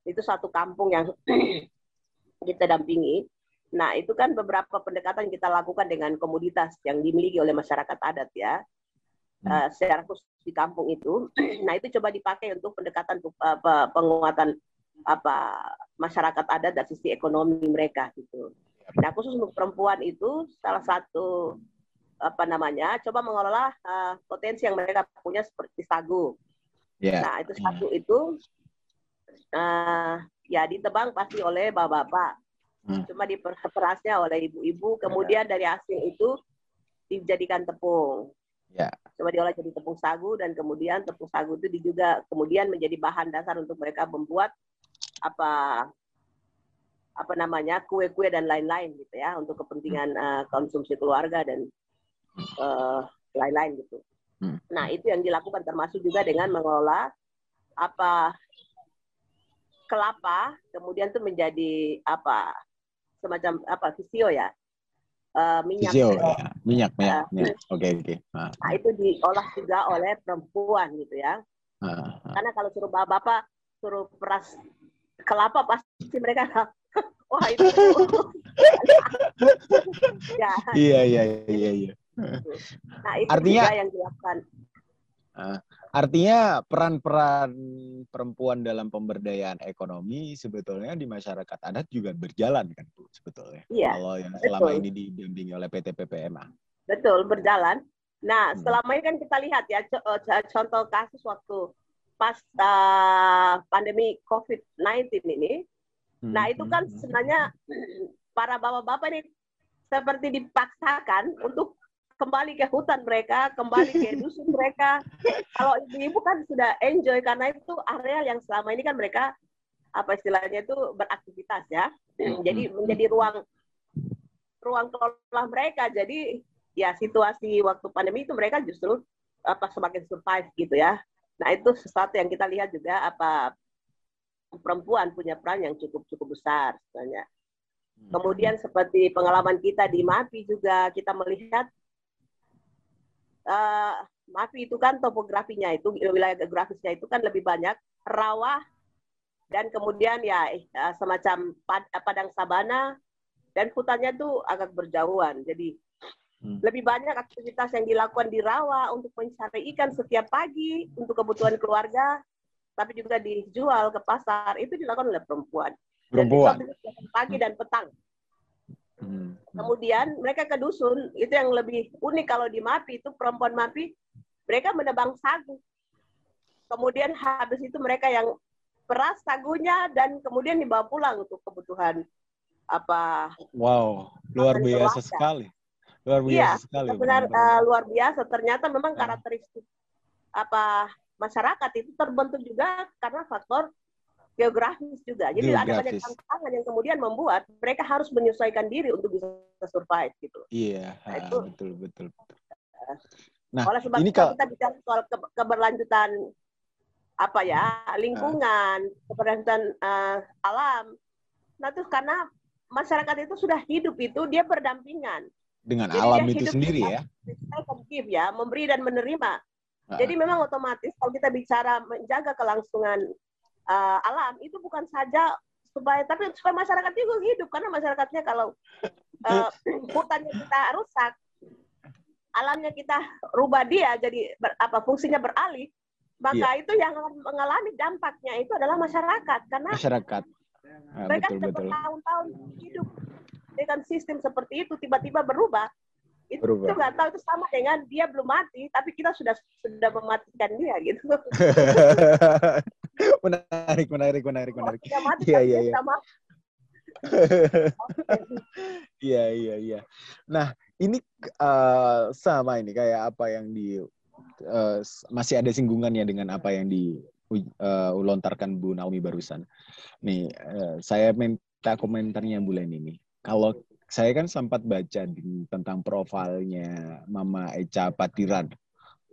itu satu kampung yang kita dampingi. Nah, itu kan beberapa pendekatan kita lakukan dengan komoditas yang dimiliki oleh masyarakat adat ya. Uh, secara khusus di kampung itu. Nah, itu coba dipakai untuk pendekatan uh, penguatan apa masyarakat adat dari sisi ekonomi mereka gitu. Nah, khusus untuk perempuan itu salah satu apa namanya, coba mengelola uh, potensi yang mereka punya seperti sagu. Yeah. Nah, itu sagu hmm. itu uh, ya ditebang pasti oleh bapak-bapak. Hmm. Cuma diperasnya oleh ibu-ibu, kemudian dari hasil itu dijadikan tepung. Yeah. Coba diolah jadi tepung sagu dan kemudian tepung sagu itu juga kemudian menjadi bahan dasar untuk mereka membuat apa apa namanya kue-kue dan lain-lain gitu ya untuk kepentingan uh, konsumsi keluarga dan uh, lain-lain gitu. Hmm. Nah itu yang dilakukan termasuk juga dengan mengelola apa kelapa kemudian itu menjadi apa semacam apa visio ya uh, minyak visio, ya. minyak minyak, minyak. oke okay, oke okay. nah. nah itu diolah juga oleh perempuan gitu ya uh, uh. karena kalau suruh bapak suruh peras kelapa pasti mereka wah itu ya. iya iya iya iya nah itu Artinya, juga yang dilakukan Uh, artinya peran-peran perempuan dalam pemberdayaan ekonomi sebetulnya di masyarakat adat juga berjalan kan Bu sebetulnya. Iya. Kalau yang selama betul. ini didampingi oleh PT PPMA. Betul, berjalan. Nah, hmm. selama ini kan kita lihat ya eh, contoh kasus waktu pas uh, pandemi COVID-19 ini. Hmm. Nah, itu kan hmm. sebenarnya para bapak-bapak ini seperti dipaksakan untuk kembali ke hutan mereka, kembali ke dusun mereka. Kalau ibu-ibu kan sudah enjoy karena itu area yang selama ini kan mereka apa istilahnya itu beraktivitas ya. Jadi menjadi ruang ruang kelola mereka. Jadi ya situasi waktu pandemi itu mereka justru apa semakin survive gitu ya. Nah itu sesuatu yang kita lihat juga apa perempuan punya peran yang cukup cukup besar sebenarnya. Kemudian seperti pengalaman kita di MAPI juga kita melihat uh, Mafi itu kan topografinya itu wilayah geografisnya itu kan lebih banyak rawa dan kemudian ya eh, semacam pad, padang sabana dan hutannya tuh agak berjauhan. Jadi hmm. Lebih banyak aktivitas yang dilakukan di rawa untuk mencari ikan setiap pagi untuk kebutuhan keluarga, tapi juga dijual ke pasar itu dilakukan oleh perempuan. Perempuan. Dan pagi dan petang. Hmm. Kemudian mereka ke dusun, itu yang lebih unik kalau di Mapi itu perempuan Mapi, mereka menebang sagu. Kemudian habis itu mereka yang peras sagunya dan kemudian dibawa pulang untuk kebutuhan apa? Wow, luar biasa sekali. Luar biasa iya, sekali. Benar uh, luar biasa. Ternyata memang nah. karakteristik apa masyarakat itu terbentuk juga karena faktor geografis juga. Jadi geografis. ada banyak tantangan yang kemudian membuat mereka harus menyesuaikan diri untuk bisa survive gitu. Iya, nah, itu, betul betul. betul. Nah, oleh sebab ini kalau kita bicara soal ke keberlanjutan apa ya lingkungan, uh, keberlanjutan uh, alam. Nah, itu karena masyarakat itu sudah hidup itu dia berdampingan dengan Jadi alam itu sendiri ya. Give ya, memberi dan menerima. Uh. Jadi memang otomatis kalau kita bicara menjaga kelangsungan uh, alam itu bukan saja supaya tapi supaya masyarakat juga hidup karena masyarakatnya kalau uh, hutannya kita rusak alamnya kita rubah dia jadi ber, apa fungsinya beralih maka yeah. itu yang mengalami dampaknya itu adalah masyarakat karena masyarakat nah, mereka sudah bertahun-tahun hidup dengan sistem seperti itu tiba-tiba berubah itu berubah. nggak tahu itu sama dengan dia belum mati tapi kita sudah sudah mematikan dia gitu menarik, menarik, menarik, menarik. Iya, iya, iya. Iya, iya, iya. Nah, ini uh, sama ini kayak apa yang di uh, masih ada singgungannya dengan apa yang di uh, lontarkan Bu Naomi barusan. Nih, uh, saya minta komentarnya bulan ini. Kalau saya kan sempat baca di, tentang profilnya Mama Eca Patiran,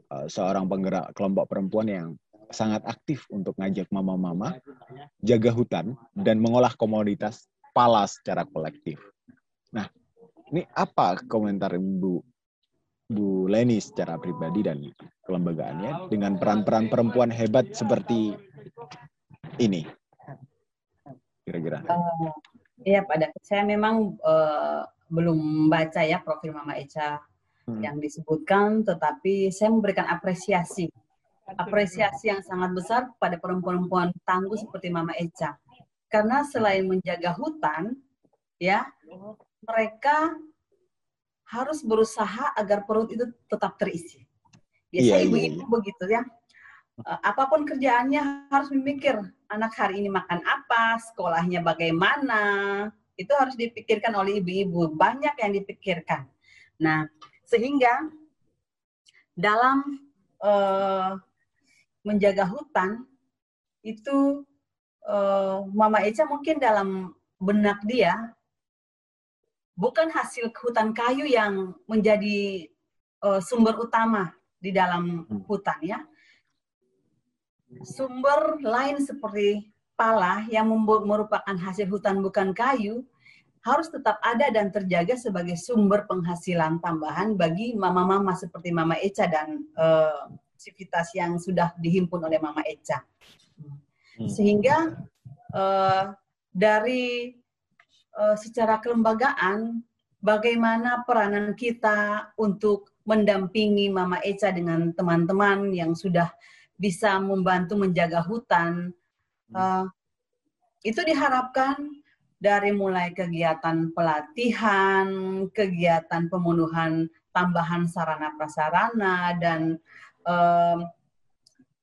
uh, seorang penggerak kelompok perempuan yang sangat aktif untuk ngajak mama-mama jaga hutan dan mengolah komoditas pala secara kolektif. Nah, ini apa komentar Bu Bu Leni secara pribadi dan kelembagaannya dengan peran-peran perempuan hebat seperti ini? Kira-kira. Uh, iya, pada saya memang uh, belum baca ya profil Mama Eca hmm. yang disebutkan, tetapi saya memberikan apresiasi apresiasi yang sangat besar pada perempuan-perempuan tangguh seperti Mama Eca. Karena selain menjaga hutan, ya, mereka harus berusaha agar perut itu tetap terisi. Biasanya iya, iya, ibu-ibu iya, begitu ya. Eh, apa pun kerjaannya harus memikir anak hari ini makan apa, sekolahnya bagaimana. Itu harus dipikirkan oleh ibu-ibu. Banyak yang dipikirkan. Nah, sehingga dalam uh, menjaga hutan itu uh, Mama Eca mungkin dalam benak dia bukan hasil hutan kayu yang menjadi uh, sumber utama di dalam hmm. hutan ya. Sumber lain seperti pala yang merupakan hasil hutan bukan kayu harus tetap ada dan terjaga sebagai sumber penghasilan tambahan bagi mama-mama seperti Mama Eca dan uh, sivitas yang sudah dihimpun oleh Mama Eca. Hmm. Sehingga uh, dari uh, secara kelembagaan, bagaimana peranan kita untuk mendampingi Mama Eca dengan teman-teman yang sudah bisa membantu menjaga hutan. Uh, itu diharapkan dari mulai kegiatan pelatihan, kegiatan pemenuhan tambahan sarana prasarana dan uh,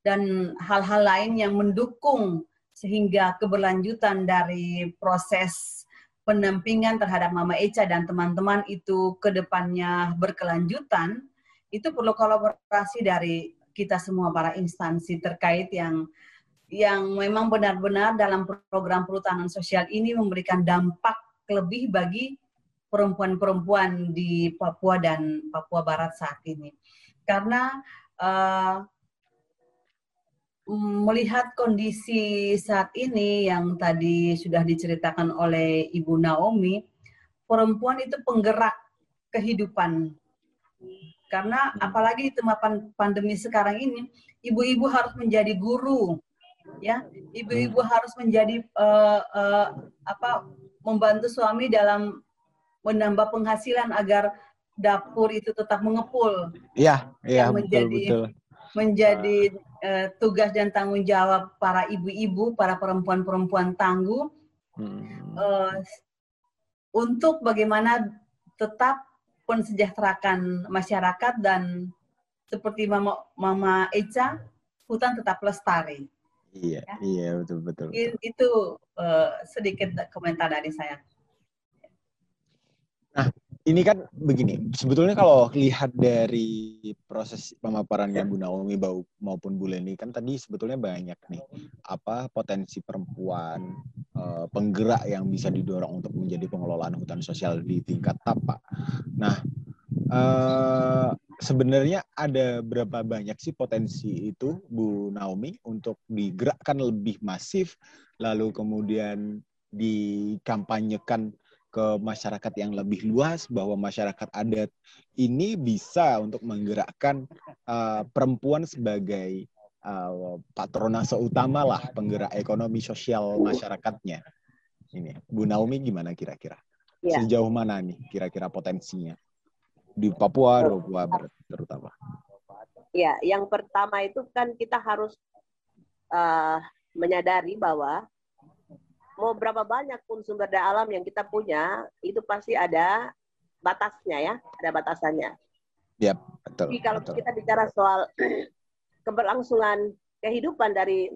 dan hal-hal lain yang mendukung sehingga keberlanjutan dari proses pendampingan terhadap Mama Eca dan teman-teman itu ke depannya berkelanjutan, itu perlu kolaborasi dari kita semua para instansi terkait yang yang memang benar-benar dalam program perhutanan sosial ini memberikan dampak lebih bagi perempuan-perempuan di Papua dan Papua Barat saat ini. Karena uh, melihat kondisi saat ini yang tadi sudah diceritakan oleh Ibu Naomi, perempuan itu penggerak kehidupan. Karena apalagi di tengah pandemi sekarang ini, ibu-ibu harus menjadi guru, ya. Ibu-ibu hmm. harus menjadi uh, uh, apa membantu suami dalam menambah penghasilan agar dapur itu tetap mengepul. Iya, iya betul betul. Menjadi uh, tugas dan tanggung jawab para ibu-ibu, para perempuan-perempuan tangguh hmm. uh, untuk bagaimana tetap mensejahterakan masyarakat dan seperti Mama, Mama Eca, hutan tetap lestari. Iya, ya? iya betul betul. betul. Itu uh, sedikit komentar dari saya. Ini kan begini, sebetulnya kalau lihat dari proses pemaparannya Bu Naomi maupun Bu Leni kan tadi sebetulnya banyak nih apa potensi perempuan eh, penggerak yang bisa didorong untuk menjadi pengelolaan hutan sosial di tingkat tapak. Nah, eh, sebenarnya ada berapa banyak sih potensi itu Bu Naomi untuk digerakkan lebih masif lalu kemudian dikampanyekan ke masyarakat yang lebih luas bahwa masyarakat adat ini bisa untuk menggerakkan uh, perempuan sebagai uh, patronase utama lah penggerak ekonomi sosial masyarakatnya. Ini Bu Naomi gimana kira-kira? Ya. Sejauh mana nih kira-kira potensinya di Papua, Papua terutama? Ya, yang pertama itu kan kita harus uh, menyadari bahwa mau berapa banyak pun sumber daya alam yang kita punya, itu pasti ada batasnya ya, ada batasannya. Yep, betul. Jadi kalau betul. kita bicara soal keberlangsungan kehidupan dari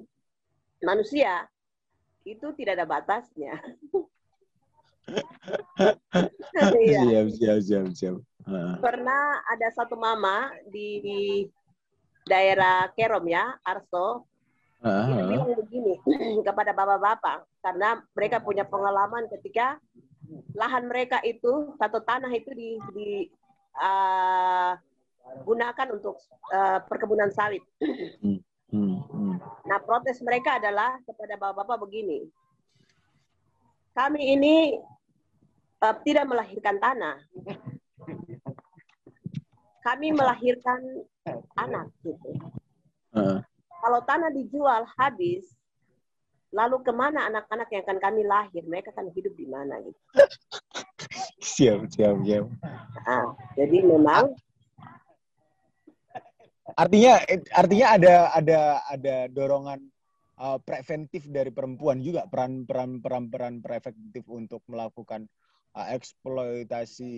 manusia, itu tidak ada batasnya. iya. Siap, siap, siap, siap. Pernah ada satu mama di daerah Kerom ya, Arso, dia bilang begini kepada bapak-bapak karena mereka punya pengalaman ketika lahan mereka itu satu tanah itu di, di uh, gunakan untuk uh, perkebunan sawit. Hmm, hmm, hmm. Nah protes mereka adalah kepada bapak-bapak begini, kami ini uh, tidak melahirkan tanah, kami melahirkan anak gitu. Uh. Kalau tanah dijual habis, lalu ke mana anak-anak yang akan kami lahir? Mereka akan hidup di mana gitu. siap, siap, siap. Nah, jadi memang artinya artinya ada ada ada dorongan uh, preventif dari perempuan juga peran peran peran peran preventif untuk melakukan uh, eksploitasi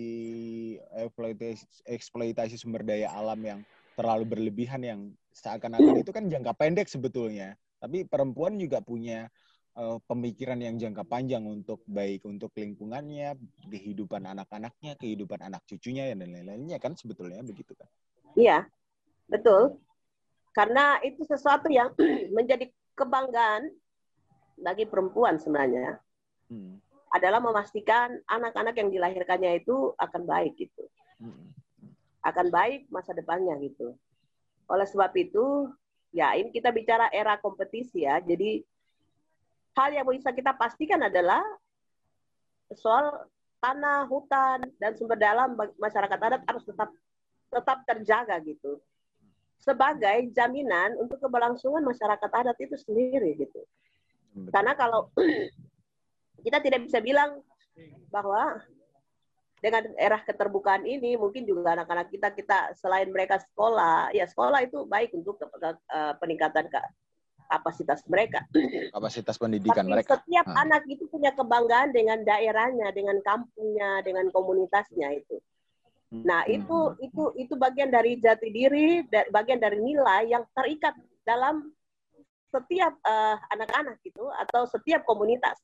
eksploitasi eksploitasi sumber daya alam yang terlalu berlebihan yang seakan-akan itu kan jangka pendek sebetulnya. Tapi perempuan juga punya uh, pemikiran yang jangka panjang untuk baik untuk lingkungannya, kehidupan anak-anaknya, kehidupan anak cucunya dan lain-lainnya kan sebetulnya begitu kan. Iya. Betul. Karena itu sesuatu yang menjadi kebanggaan bagi perempuan sebenarnya. Hmm. Adalah memastikan anak-anak yang dilahirkannya itu akan baik gitu. Hmm akan baik masa depannya gitu. Oleh sebab itu, ya ini kita bicara era kompetisi ya. Jadi hal yang bisa kita pastikan adalah soal tanah, hutan, dan sumber daya alam masyarakat adat harus tetap tetap terjaga gitu. Sebagai jaminan untuk keberlangsungan masyarakat adat itu sendiri gitu. Karena kalau kita tidak bisa bilang bahwa dengan era keterbukaan ini mungkin juga anak-anak kita kita selain mereka sekolah ya sekolah itu baik untuk uh, peningkatan ke kapasitas mereka kapasitas pendidikan Tapi mereka setiap hmm. anak itu punya kebanggaan dengan daerahnya dengan kampungnya dengan komunitasnya itu nah hmm. itu itu itu bagian dari jati diri bagian dari nilai yang terikat dalam setiap uh, anak-anak gitu atau setiap komunitas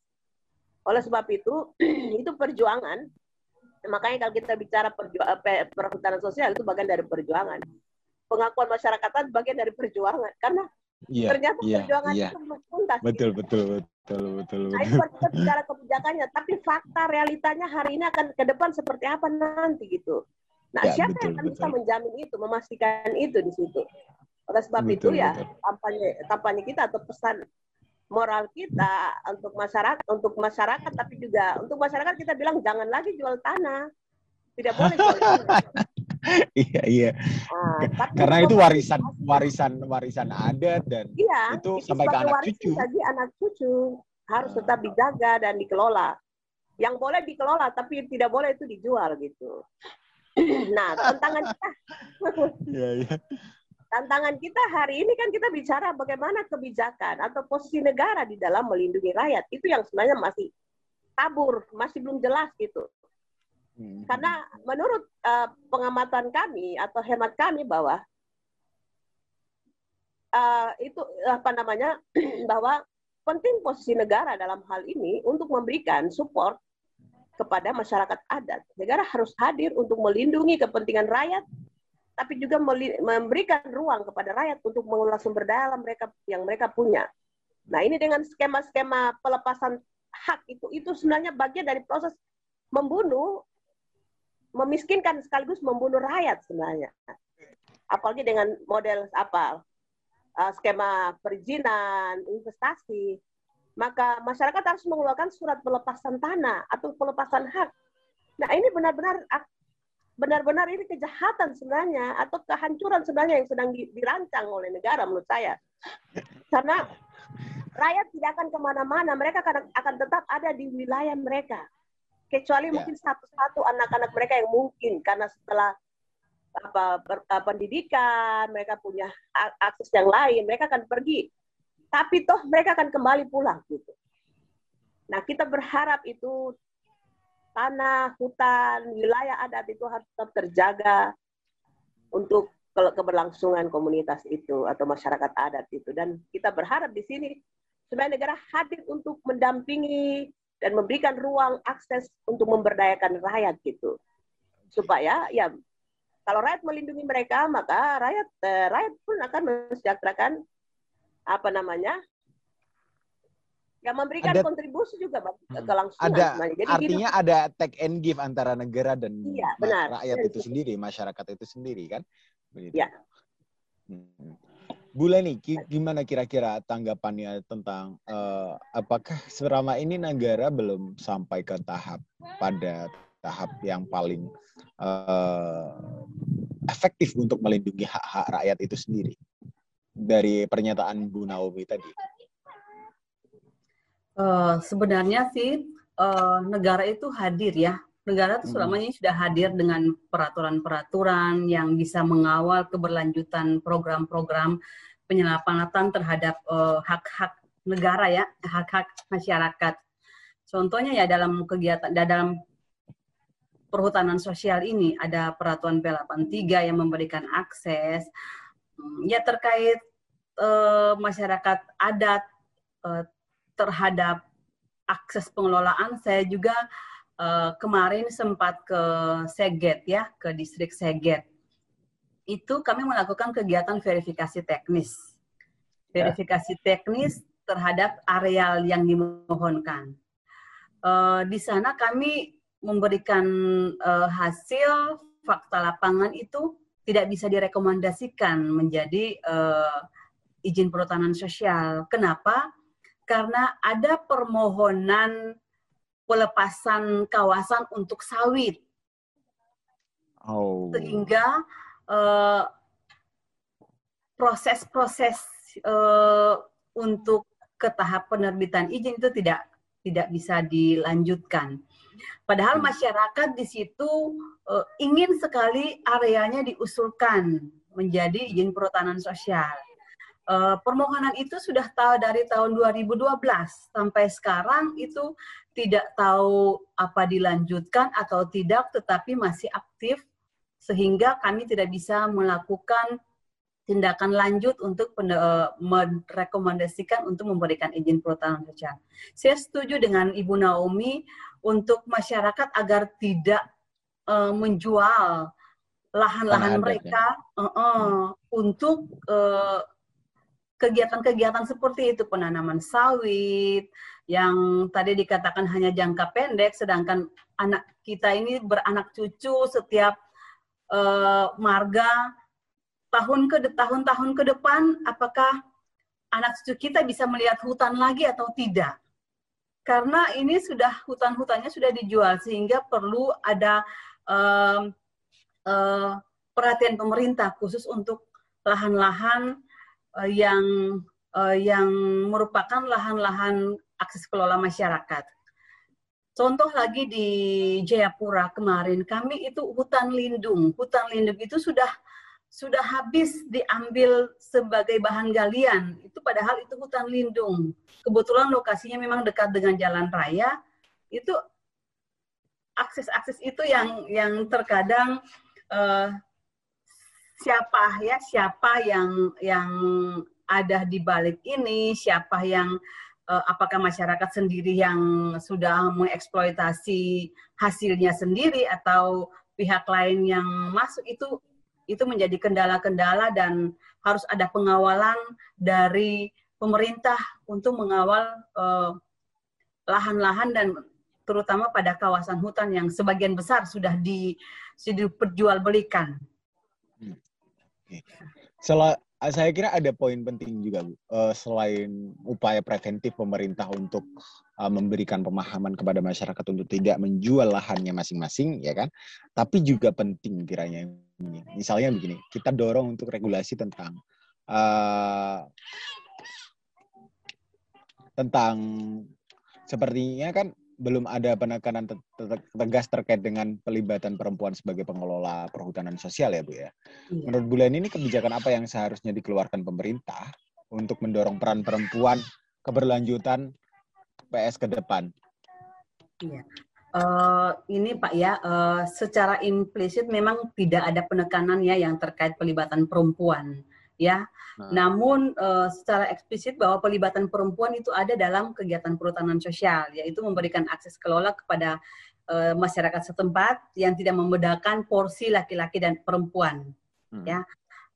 oleh sebab itu itu perjuangan Makanya kalau kita bicara eh, perhutanan sosial itu bagian dari perjuangan. Pengakuan masyarakat itu bagian dari perjuangan karena yeah, ternyata yeah, perjuangan yeah. itu tuntas. Betul, gitu. betul, betul, betul, Nah, itu kita bicara kebijakannya, tapi fakta realitanya hari ini akan ke depan seperti apa nanti gitu. Nah, ya, siapa betul, yang akan betul. bisa menjamin itu, memastikan itu di situ? Oleh sebab betul, itu ya kampanye kampanye kita atau pesan moral kita untuk masyarakat untuk masyarakat tapi juga untuk masyarakat kita bilang jangan lagi jual tanah. Tidak boleh jual tanah. Iya iya. Nah, karena itu warisan warisan warisan adat dan iya, itu, itu sampai ke anak cucu. bagi anak cucu. Harus tetap dijaga dan dikelola. Yang boleh dikelola tapi tidak boleh itu dijual gitu. Nah tantangan kita. Iya, iya tantangan kita hari ini kan kita bicara bagaimana kebijakan atau posisi negara di dalam melindungi rakyat. Itu yang sebenarnya masih tabur, masih belum jelas gitu. Hmm. Karena menurut uh, pengamatan kami atau hemat kami bahwa uh, itu apa namanya bahwa penting posisi negara dalam hal ini untuk memberikan support kepada masyarakat adat. Negara harus hadir untuk melindungi kepentingan rakyat tapi juga memberikan ruang kepada rakyat untuk mengelola sumber daya alam mereka yang mereka punya. Nah, ini dengan skema-skema pelepasan hak itu itu sebenarnya bagian dari proses membunuh memiskinkan sekaligus membunuh rakyat sebenarnya. Apalagi dengan model apa? Uh, skema perizinan, investasi, maka masyarakat harus mengeluarkan surat pelepasan tanah atau pelepasan hak. Nah, ini benar-benar benar-benar ini kejahatan sebenarnya atau kehancuran sebenarnya yang sedang dirancang oleh negara menurut saya. Karena rakyat tidak akan ke mana-mana, mereka akan, akan tetap ada di wilayah mereka. Kecuali yeah. mungkin satu-satu anak-anak mereka yang mungkin karena setelah apa ber, uh, pendidikan, mereka punya akses yang lain, mereka akan pergi. Tapi toh mereka akan kembali pulang gitu. Nah, kita berharap itu tanah, hutan, wilayah adat itu harus tetap terjaga untuk keberlangsungan komunitas itu atau masyarakat adat itu. Dan kita berharap di sini sebenarnya negara hadir untuk mendampingi dan memberikan ruang akses untuk memberdayakan rakyat gitu. Supaya ya kalau rakyat melindungi mereka maka rakyat eh, rakyat pun akan mensejahterakan apa namanya yang memberikan ada, kontribusi juga hmm. kelangsungan. Ada, Jadi artinya gini, ada take and give antara negara dan iya, benar, rakyat itu sendiri, masyarakat itu sendiri kan? Begitu. Ya. Hmm. Bu Leni, gimana kira-kira tanggapannya tentang uh, apakah selama ini negara belum sampai ke tahap pada tahap yang paling uh, efektif untuk melindungi hak-hak rakyat itu sendiri dari pernyataan Bu Naomi tadi? Uh, sebenarnya sih uh, negara itu hadir ya. Negara itu selama hmm. ini sudah hadir dengan peraturan-peraturan yang bisa mengawal keberlanjutan program-program penyelamatan terhadap hak hak-hak negara ya, hak-hak masyarakat. Contohnya ya dalam kegiatan dalam perhutanan sosial ini ada peraturan P83 yang memberikan akses hmm, ya terkait uh, masyarakat adat uh, terhadap akses pengelolaan, saya juga uh, kemarin sempat ke Seget ya, ke distrik Seget. Itu kami melakukan kegiatan verifikasi teknis. Verifikasi teknis terhadap areal yang dimohonkan. Uh, di sana kami memberikan uh, hasil fakta lapangan itu tidak bisa direkomendasikan menjadi uh, izin perhutanan sosial. Kenapa? Karena ada permohonan pelepasan kawasan untuk sawit. Oh. Sehingga uh, proses-proses uh, untuk ke tahap penerbitan izin itu tidak tidak bisa dilanjutkan. Padahal hmm. masyarakat di situ uh, ingin sekali areanya diusulkan menjadi izin perhutanan sosial. Uh, permohonan itu sudah tahu dari tahun 2012 sampai sekarang itu tidak tahu apa dilanjutkan atau tidak, tetapi masih aktif sehingga kami tidak bisa melakukan tindakan lanjut untuk uh, merekomendasikan untuk memberikan izin perhutanan sosial. Saya setuju dengan Ibu Naomi untuk masyarakat agar tidak uh, menjual lahan-lahan mereka ya. uh, uh, untuk uh, kegiatan-kegiatan seperti itu penanaman sawit yang tadi dikatakan hanya jangka pendek sedangkan anak kita ini beranak cucu setiap uh, marga tahun ke tahun-tahun ke depan apakah anak cucu kita bisa melihat hutan lagi atau tidak? Karena ini sudah hutan-hutannya sudah dijual sehingga perlu ada uh, uh, perhatian pemerintah khusus untuk lahan-lahan uh, yang uh, yang merupakan lahan-lahan akses kelola masyarakat. Contoh lagi di Jayapura kemarin, kami itu hutan lindung. Hutan lindung itu sudah sudah habis diambil sebagai bahan galian. Itu padahal itu hutan lindung. Kebetulan lokasinya memang dekat dengan jalan raya. Itu akses-akses itu yang yang terkadang uh, siapa ya siapa yang yang ada di balik ini, siapa yang uh, apakah masyarakat sendiri yang sudah mengeksploitasi hasilnya sendiri atau pihak lain yang masuk itu itu menjadi kendala-kendala dan harus ada pengawalan dari pemerintah untuk mengawal uh, lahan-lahan dan terutama pada kawasan hutan yang sebagian besar sudah di diperjualbelikan. Hmm. Sel saya kira ada poin penting juga, Bu. Uh, selain upaya preventif pemerintah untuk uh, memberikan pemahaman kepada masyarakat untuk tidak menjual lahannya masing-masing, ya kan? Tapi juga penting kiranya ini. Misalnya begini, kita dorong untuk regulasi tentang uh, tentang sepertinya kan belum ada penekanan tegas terkait dengan pelibatan perempuan sebagai pengelola perhutanan sosial ya Bu ya. Iya. Menurut Bu Leni ini kebijakan apa yang seharusnya dikeluarkan pemerintah untuk mendorong peran perempuan keberlanjutan PS ke depan? Iya. Uh, ini Pak ya, uh, secara implisit memang tidak ada penekanan ya yang terkait pelibatan perempuan ya. Nah. Namun uh, secara eksplisit bahwa pelibatan perempuan itu ada dalam kegiatan perhutanan sosial, yaitu memberikan akses kelola kepada uh, masyarakat setempat yang tidak membedakan porsi laki-laki dan perempuan, hmm. ya.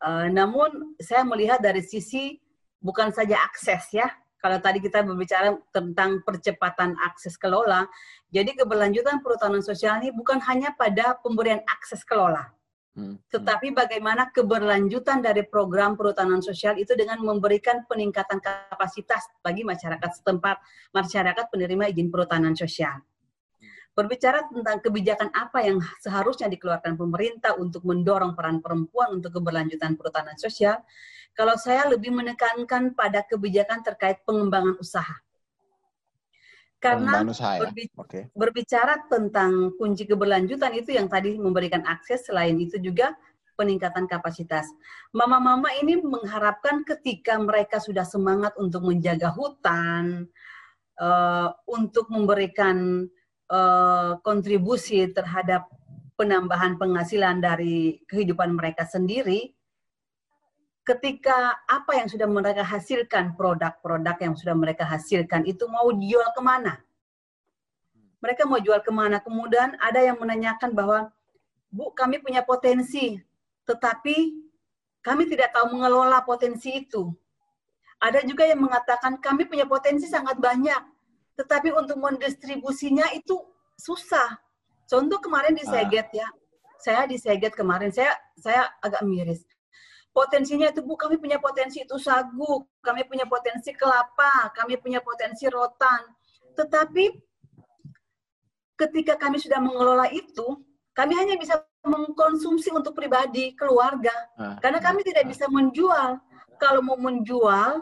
Uh, namun saya melihat dari sisi bukan saja akses ya. Kalau tadi kita berbicara tentang percepatan akses kelola, jadi keberlanjutan perhutanan sosial ini bukan hanya pada pemberian akses kelola. Tetapi bagaimana keberlanjutan dari program perhutanan sosial itu dengan memberikan peningkatan kapasitas bagi masyarakat setempat, masyarakat penerima izin perhutanan sosial. Berbicara tentang kebijakan apa yang seharusnya dikeluarkan pemerintah untuk mendorong peran perempuan untuk keberlanjutan perhutanan sosial, kalau saya lebih menekankan pada kebijakan terkait pengembangan usaha karena ya? berbicara, okay. berbicara tentang kunci keberlanjutan itu yang tadi memberikan akses, selain itu juga peningkatan kapasitas. Mama-mama ini mengharapkan ketika mereka sudah semangat untuk menjaga hutan, uh, untuk memberikan uh, kontribusi terhadap penambahan penghasilan dari kehidupan mereka sendiri, ketika apa yang sudah mereka hasilkan, produk-produk yang sudah mereka hasilkan itu mau dijual ke mana? Mereka mau jual ke mana? Kemudian ada yang menanyakan bahwa, Bu, kami punya potensi, tetapi kami tidak tahu mengelola potensi itu. Ada juga yang mengatakan kami punya potensi sangat banyak, tetapi untuk mendistribusinya itu susah. Contoh kemarin di ah. Seget ya, saya di Seget kemarin, saya saya agak miris potensinya itu bu kami punya potensi itu sagu, kami punya potensi kelapa, kami punya potensi rotan. Tetapi ketika kami sudah mengelola itu, kami hanya bisa mengkonsumsi untuk pribadi, keluarga. Ah, karena kami ah, tidak ah. bisa menjual. Kalau mau menjual,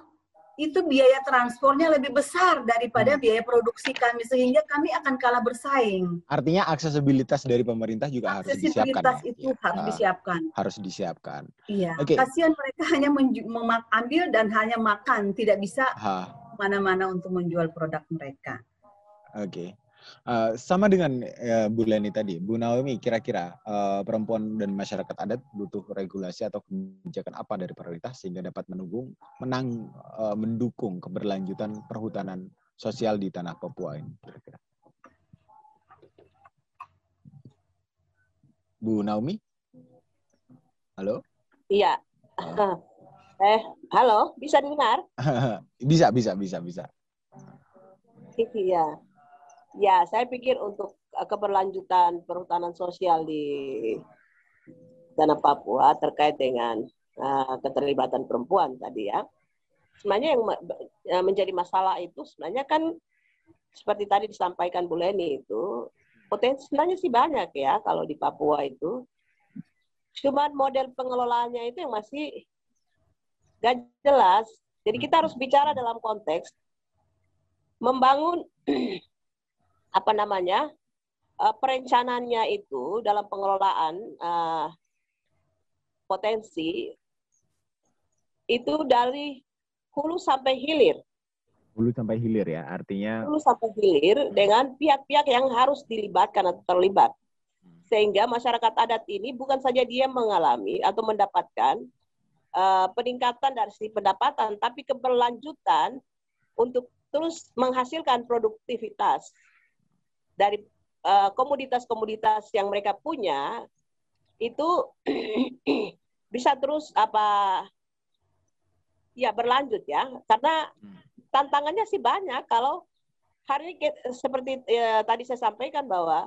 itu biaya transportnya lebih besar daripada Hmm. biaya produksi kami sehingga kami akan kalah bersaing. Artinya aksesibilitas dari pemerintah juga harus disiapkan. Aksesibilitas ya? itu Iya. harus disiapkan. harus disiapkan. Iya. Oke. Kasihan mereka hanya menju- memak- ambil dan hanya makan, tidak bisa mana-mana untuk menjual produk mereka. Oke. Eh, sama dengan eh, Bu Leni tadi, Bu Naomi, kira-kira eh, perempuan dan masyarakat adat butuh regulasi atau kebijakan apa dari pemerintah sehingga dapat menunggu, menang, eh, mendukung keberlanjutan perhutanan sosial di tanah Papua ini, kira-kira. Bu Naomi? Halo? Iya. Eh, halo, bisa dengar? bisa, bisa, bisa, bisa. Iya. Ya, saya pikir untuk eh, keberlanjutan perhutanan sosial di tanah Papua terkait dengan eh, keterlibatan perempuan tadi ya. Sebenarnya yang eh, menjadi masalah itu sebenarnya kan seperti tadi disampaikan Bu Leni itu potensi sebenarnya sih banyak ya kalau di Papua itu. Cuman model pengelolaannya itu yang masih gak jelas. Jadi kita harus bicara dalam konteks membangun apa namanya eh, perencanaannya itu dalam pengelolaan eh, potensi itu dari hulu sampai hilir, Hulu sampai hilir ya, artinya hulu sampai hilir dengan pihak-pihak yang harus dilibatkan atau terlibat. Sehingga masyarakat adat ini bukan saja dia mengalami atau mendapatkan eh, peningkatan dari sisi pendapatan, tapi keberlanjutan untuk terus menghasilkan produktivitas dari eh, komoditas-komoditas yang mereka punya itu bisa terus apa ya berlanjut ya karena tantangannya sih banyak kalau hari ini seperti eh, tadi saya sampaikan bahwa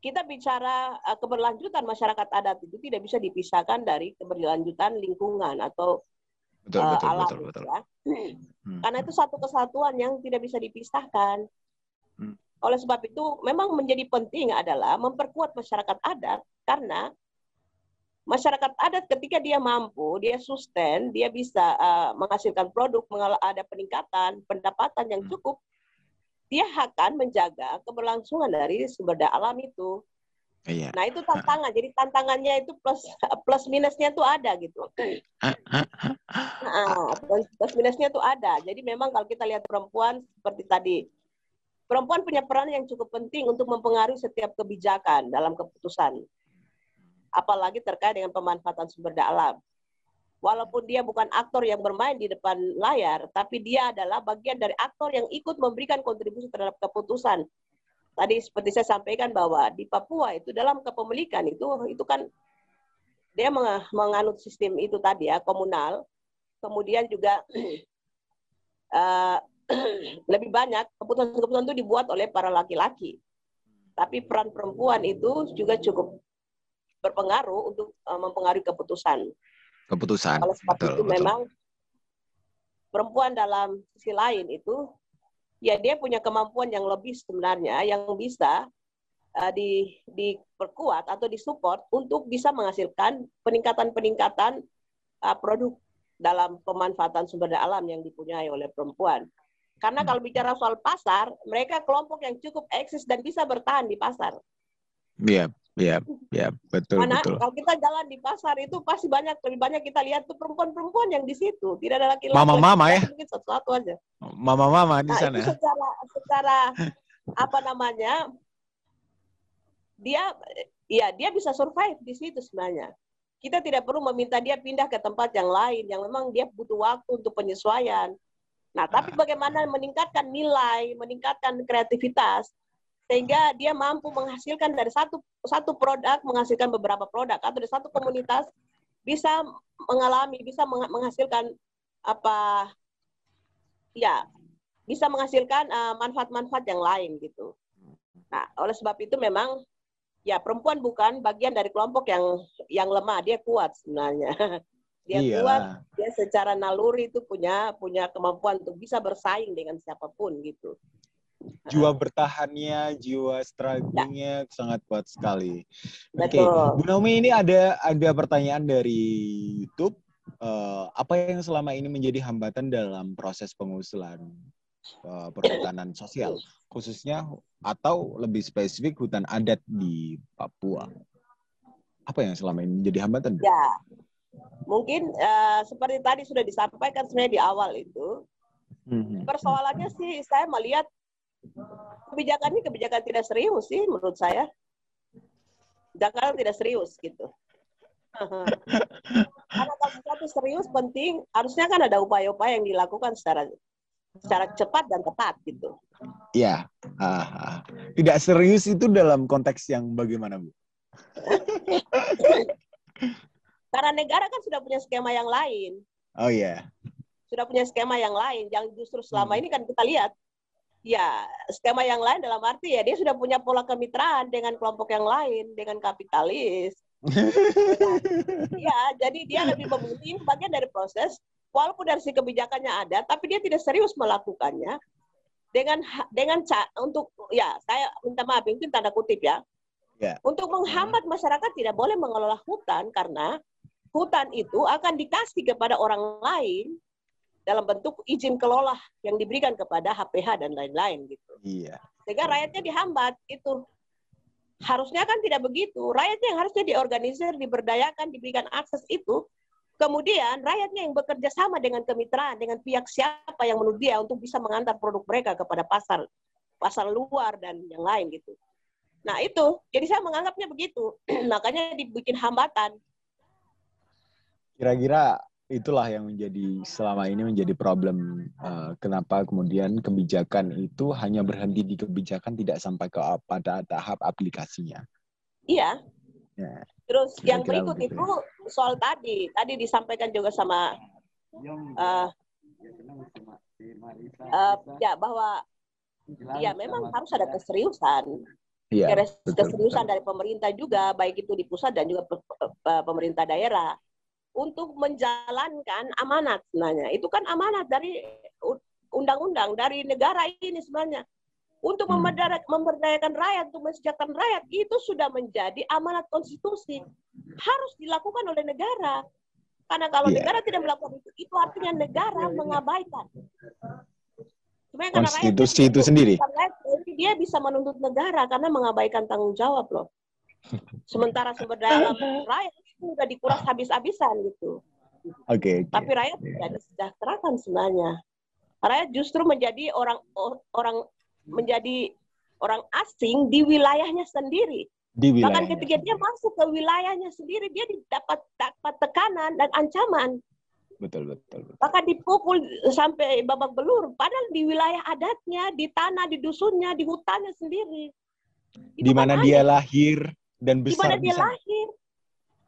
kita bicara eh, keberlanjutan masyarakat adat itu tidak bisa dipisahkan dari keberlanjutan lingkungan atau betul, eh, betul, alam betul, betul. ya. Hmm. Karena itu satu kesatuan yang tidak bisa dipisahkan. Oleh sebab itu, memang menjadi penting adalah memperkuat masyarakat adat karena masyarakat adat ketika dia mampu, dia sustain, dia bisa uh, menghasilkan produk, ada peningkatan pendapatan yang Hmm. cukup, dia akan menjaga keberlangsungan dari sumber daya alam itu. Iya. Nah itu tantangan. Jadi tantangannya itu plus plus minusnya tuh ada gitu. Nah, plus, plus minusnya tuh ada. Jadi memang kalau kita lihat perempuan seperti tadi, perempuan punya peran yang cukup penting untuk mempengaruhi setiap kebijakan dalam keputusan. Apalagi terkait dengan pemanfaatan sumber daya alam. Walaupun dia bukan aktor yang bermain di depan layar, tapi dia adalah bagian dari aktor yang ikut memberikan kontribusi terhadap keputusan. Tadi seperti saya sampaikan bahwa di Papua itu dalam kepemilikan itu itu kan dia meng- menganut sistem itu tadi ya komunal kemudian juga eh, lebih banyak keputusan-keputusan itu dibuat oleh para laki-laki. Tapi peran perempuan itu juga cukup berpengaruh untuk eh, mempengaruhi keputusan. Keputusan. Oleh sebab Betul, itu betul. memang perempuan dalam sisi lain itu ya dia punya kemampuan yang lebih sebenarnya yang bisa eh, di diperkuat atau disupport untuk bisa menghasilkan peningkatan-peningkatan eh, produk dalam pemanfaatan sumber daya alam yang dipunyai oleh perempuan. Karena Hmm. kalau bicara soal pasar, mereka kelompok yang cukup eksis dan bisa bertahan di pasar. Iya, iya, iya, betul, Mana betul. kalau kita jalan di pasar itu pasti banyak lebih banyak kita lihat tuh perempuan-perempuan yang di situ, tidak ada laki-laki. Mama-mama ya? Mungkin satu-satu aja. Mama-mama di Nah, sana. itu secara secara apa namanya? Dia ya dia bisa survive di situ sebenarnya. Kita tidak perlu meminta dia pindah ke tempat yang lain yang memang dia butuh waktu untuk penyesuaian. Nah, tapi Ah. bagaimana meningkatkan nilai, meningkatkan kreativitas sehingga dia mampu menghasilkan dari satu satu produk menghasilkan beberapa produk atau dari satu komunitas bisa mengalami bisa meng- menghasilkan apa ya bisa menghasilkan eh, manfaat-manfaat yang lain gitu. Nah, oleh sebab itu memang ya perempuan bukan bagian dari kelompok yang yang lemah, dia kuat sebenarnya. Dia Iya. kuat, dia secara naluri itu punya punya kemampuan untuk bisa bersaing dengan siapa pun gitu. Jiwa bertahannya, jiwa strugglingnya sangat kuat sekali. Oke, Betul. Bu Naomi ini ada ada pertanyaan dari YouTube. uh, apa yang selama ini menjadi hambatan dalam proses pengusulan uh, perhutanan sosial, khususnya atau lebih spesifik hutan adat di Papua? Apa yang selama ini menjadi hambatan? Ya, mungkin uh, seperti tadi sudah disampaikan sebenarnya di awal itu, hmm. persoalannya sih saya melihat kebijakan ini kebijakan tidak serius sih menurut saya. Jakarta tidak serius gitu. Karena kalau sesuatu serius penting, harusnya kan ada upaya-upaya yang dilakukan secara secara cepat dan tepat gitu. Iya. Uh, tidak serius itu dalam konteks yang bagaimana, Bu? Karena negara kan sudah punya skema yang lain. Oh iya. Yeah. Sudah punya skema yang lain. Yang justru selama hmm. ini kan kita lihat, ya skema yang lain dalam arti ya dia sudah punya pola kemitraan dengan kelompok yang lain, dengan kapitalis, ya, jadi dia lebih memilih bagian dari proses, walaupun dari si kebijakannya ada, tapi dia tidak serius melakukannya dengan dengan untuk ya saya minta maaf mungkin tanda kutip ya, yeah. untuk menghambat masyarakat tidak boleh mengelola hutan karena hutan itu akan dikasih kepada orang lain dalam bentuk izin kelola yang diberikan kepada HPH dan lain-lain gitu. Iya. Sehingga rakyatnya dihambat itu. Harusnya kan tidak begitu. Rakyatnya yang harusnya diorganisir, diberdayakan, diberikan akses itu. Kemudian rakyatnya yang bekerja sama dengan kemitraan, dengan pihak siapa yang menurut dia untuk bisa mengantar produk mereka kepada pasar, pasar luar dan yang lain gitu. Nah itu, jadi saya menganggapnya begitu. Makanya dibikin hambatan. Kira-kira itulah yang menjadi selama ini menjadi problem uh, kenapa kemudian kebijakan itu hanya berhenti di kebijakan tidak sampai ke pada tahap aplikasinya. Iya. Ya. Terus Kira -kira yang berikut itu soal tadi, tadi disampaikan juga sama uh, uh, ya bahwa ya memang harus ada keseriusan. Ya, keseriusan betul. dari pemerintah juga baik itu di pusat dan juga pemerintah daerah untuk menjalankan amanat sebenarnya. Itu kan amanat dari undang-undang dari negara ini sebenarnya. Untuk hmm. memberdayakan rakyat, untuk mensejahterakan rakyat, itu sudah menjadi amanat konstitusi. Harus dilakukan oleh negara. Karena kalau yeah. negara tidak melakukan itu, itu artinya negara mengabaikan. Konstitusi itu sendiri. dia bisa menuntut negara karena mengabaikan tanggung jawab loh. Sementara sumber daya rakyat udah dikuras habis-habisan gitu. Oke. Okay, okay. Tapi rakyat tidak disejahterakan sebenarnya. Rakyat justru menjadi orang orang menjadi orang asing di wilayahnya sendiri. Di wilayah. Bahkan ketika dia masuk ke wilayahnya sendiri, dia dapat dapat tekanan dan ancaman. Betul, betul, betul. Bahkan dipukul sampai babak belur. Padahal di wilayah adatnya, di tanah, di dusunnya, di hutannya sendiri. di mana dia lahir dan besar. Di mana dia lahir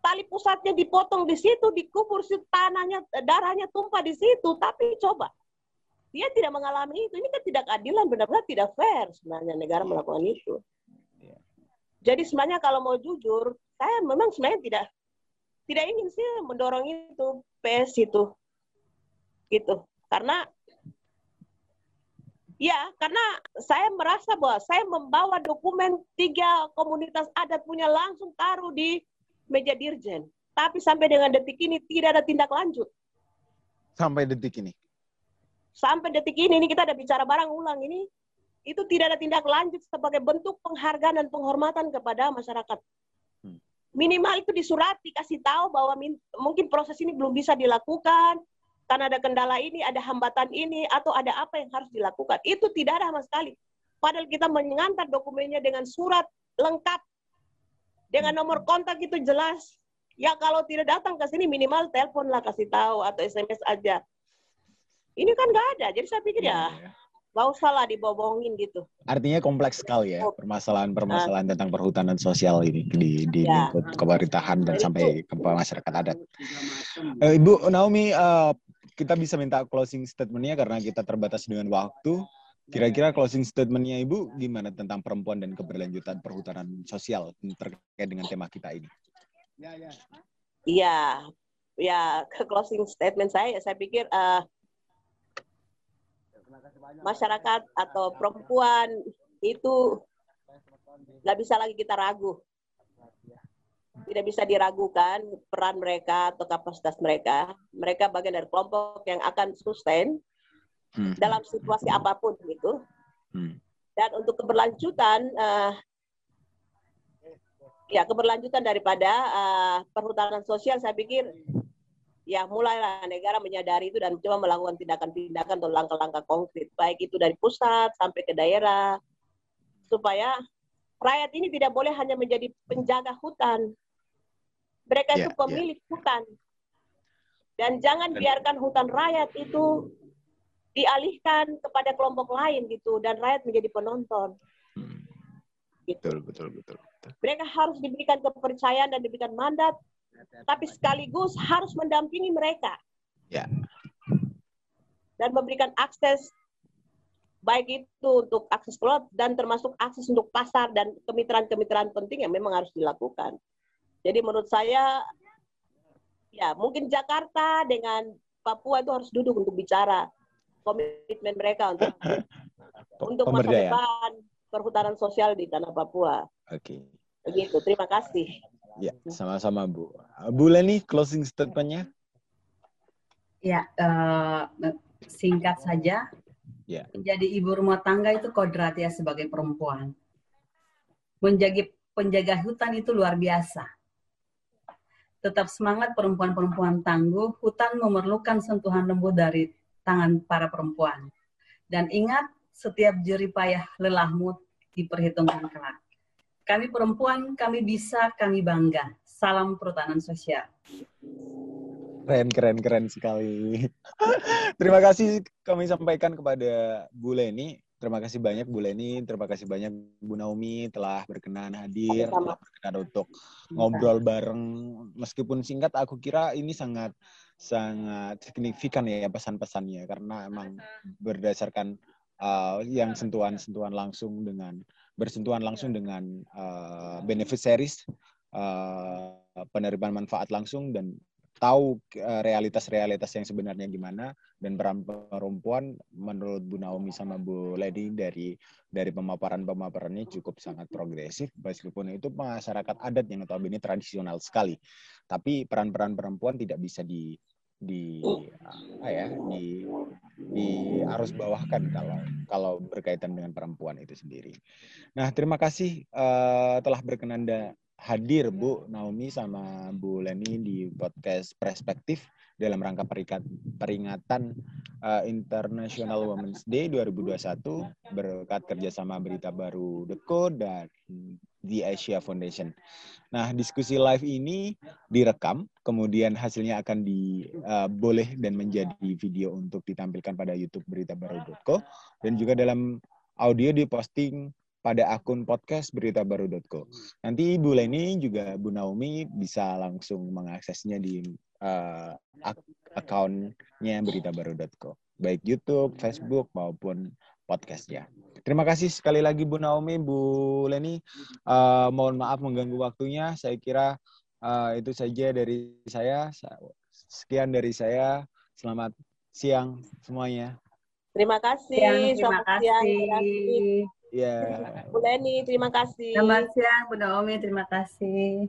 tali pusatnya dipotong di situ, dikubur si tanahnya, darahnya tumpah di situ. Tapi coba, dia tidak mengalami itu. Ini kan tidak keadilan, benar-benar tidak fair sebenarnya negara melakukan itu. Iya. Jadi sebenarnya kalau mau jujur, saya memang sebenarnya tidak tidak ingin sih mendorong itu PS itu, gitu. Karena Ya, karena saya merasa bahwa saya membawa dokumen tiga komunitas adat punya langsung taruh di meja dirjen. Tapi sampai dengan detik ini tidak ada tindak lanjut. Sampai detik ini? Sampai detik ini, ini kita ada bicara barang ulang ini, itu tidak ada tindak lanjut sebagai bentuk penghargaan dan penghormatan kepada masyarakat. Hmm. Minimal itu disurati, kasih tahu bahwa mungkin proses ini belum bisa dilakukan, karena ada kendala ini, ada hambatan ini, atau ada apa yang harus dilakukan. Itu tidak ada sama sekali. Padahal kita mengantar dokumennya dengan surat lengkap dengan nomor kontak itu jelas. Ya kalau tidak datang ke sini minimal telepon lah kasih tahu atau SMS aja. Ini kan nggak ada, jadi saya pikir ya, ya nggak usah lah dibobongin gitu. Artinya kompleks sekali ya permasalahan-permasalahan nah. tentang perhutanan sosial ini di di ya. lingkup pemerintahan dan sampai ke masyarakat adat. Uh, Ibu Naomi, uh, kita bisa minta closing statementnya karena kita terbatas dengan waktu. Kira-kira closing statementnya Ibu gimana tentang perempuan dan keberlanjutan perhutanan sosial terkait dengan tema kita ini? Ya, ya. Iya, ya ke closing statement saya, saya pikir uh, masyarakat atau perempuan itu nggak bisa lagi kita ragu. tidak bisa diragukan peran mereka atau kapasitas mereka. Mereka bagian dari kelompok yang akan sustain hmm. dalam situasi apa pun gitu. Hmm. Dan untuk keberlanjutan, uh, ya keberlanjutan daripada uh, perhutanan sosial, saya pikir ya mulailah negara menyadari itu dan coba melakukan tindakan-tindakan atau langkah-langkah konkret, baik itu dari pusat sampai ke daerah, supaya rakyat ini tidak boleh hanya menjadi penjaga hutan. Mereka yeah, itu ya. pemilik yeah. hutan. Dan jangan biarkan hutan rakyat itu dialihkan kepada kelompok lain gitu dan rakyat menjadi penonton. Hmm. Betul, betul, betul, betul. Mereka harus diberikan kepercayaan dan diberikan mandat tapi sekaligus harus mendampingi mereka. Ya. Dan memberikan akses baik itu untuk akses keluar dan termasuk akses untuk pasar dan kemitraan-kemitraan penting yang memang harus dilakukan. Jadi menurut saya ya mungkin Jakarta dengan Papua itu harus duduk untuk bicara komitmen mereka untuk untuk masa depan perhutanan sosial di tanah Papua. Oke. Okay. Begitu. Terima kasih. Ya, sama-sama Bu. Bu Leni, closing statementnya? Ya, uh, singkat saja. Ya. Menjadi ibu rumah tangga itu kodrat ya sebagai perempuan. Menjaga penjaga hutan itu luar biasa. Tetap semangat perempuan-perempuan tangguh, hutan memerlukan sentuhan lembut dari tangan para perempuan. Dan ingat, setiap jerih payah lelahmu diperhitungkan kelak. Kami perempuan, kami bisa, kami bangga. Salam perhutanan sosial. Keren, keren, keren sekali. Terima kasih kami sampaikan kepada Bu Leni. Terima kasih banyak Bu Leni, terima kasih banyak Bu Naomi telah berkenan hadir, Sama. telah berkenan untuk ngobrol bareng. Meskipun singkat, aku kira ini sangat sangat signifikan ya pesan-pesannya karena emang berdasarkan uh, yang sentuhan-sentuhan langsung dengan bersentuhan langsung dengan uh, beneficiaries uh, penerimaan manfaat langsung dan tahu realitas-realitas yang sebenarnya gimana dan peran perempuan menurut Bu Naomi sama Bu Lady dari dari pemaparan-pemaparannya cukup sangat progresif meskipun itu masyarakat adat yang notabene tradisional sekali tapi peran-peran perempuan tidak bisa di di apa ya di di arus bawahkan kalau kalau berkaitan dengan perempuan itu sendiri. Nah terima kasih uh, telah berkenan hadir Bu Naomi sama Bu Leni di podcast Perspektif dalam rangka perikat, peringatan uh, International Women's Day 2021 berkat kerjasama Berita Baru Deko dan The Asia Foundation. Nah, diskusi live ini direkam, kemudian hasilnya akan diboleh uh, dan menjadi video untuk ditampilkan pada YouTube Berita Baru.co dan juga dalam audio diposting pada akun podcast Berita Baru.co. Nanti Ibu Leni juga Bu Naomi bisa langsung mengaksesnya di uh, ak accountnya beritabaru.co baik YouTube, Facebook maupun podcastnya. Terima kasih sekali lagi Bu Naomi, Bu Leni. Uh, mohon maaf mengganggu waktunya. Saya kira uh, itu saja dari saya. Sekian dari saya. Selamat siang semuanya. Terima kasih. Siang, terima Selamat kasih. Siang, Ya. Bu Leni, terima kasih. Selamat siang, Bu Naomi. Terima kasih.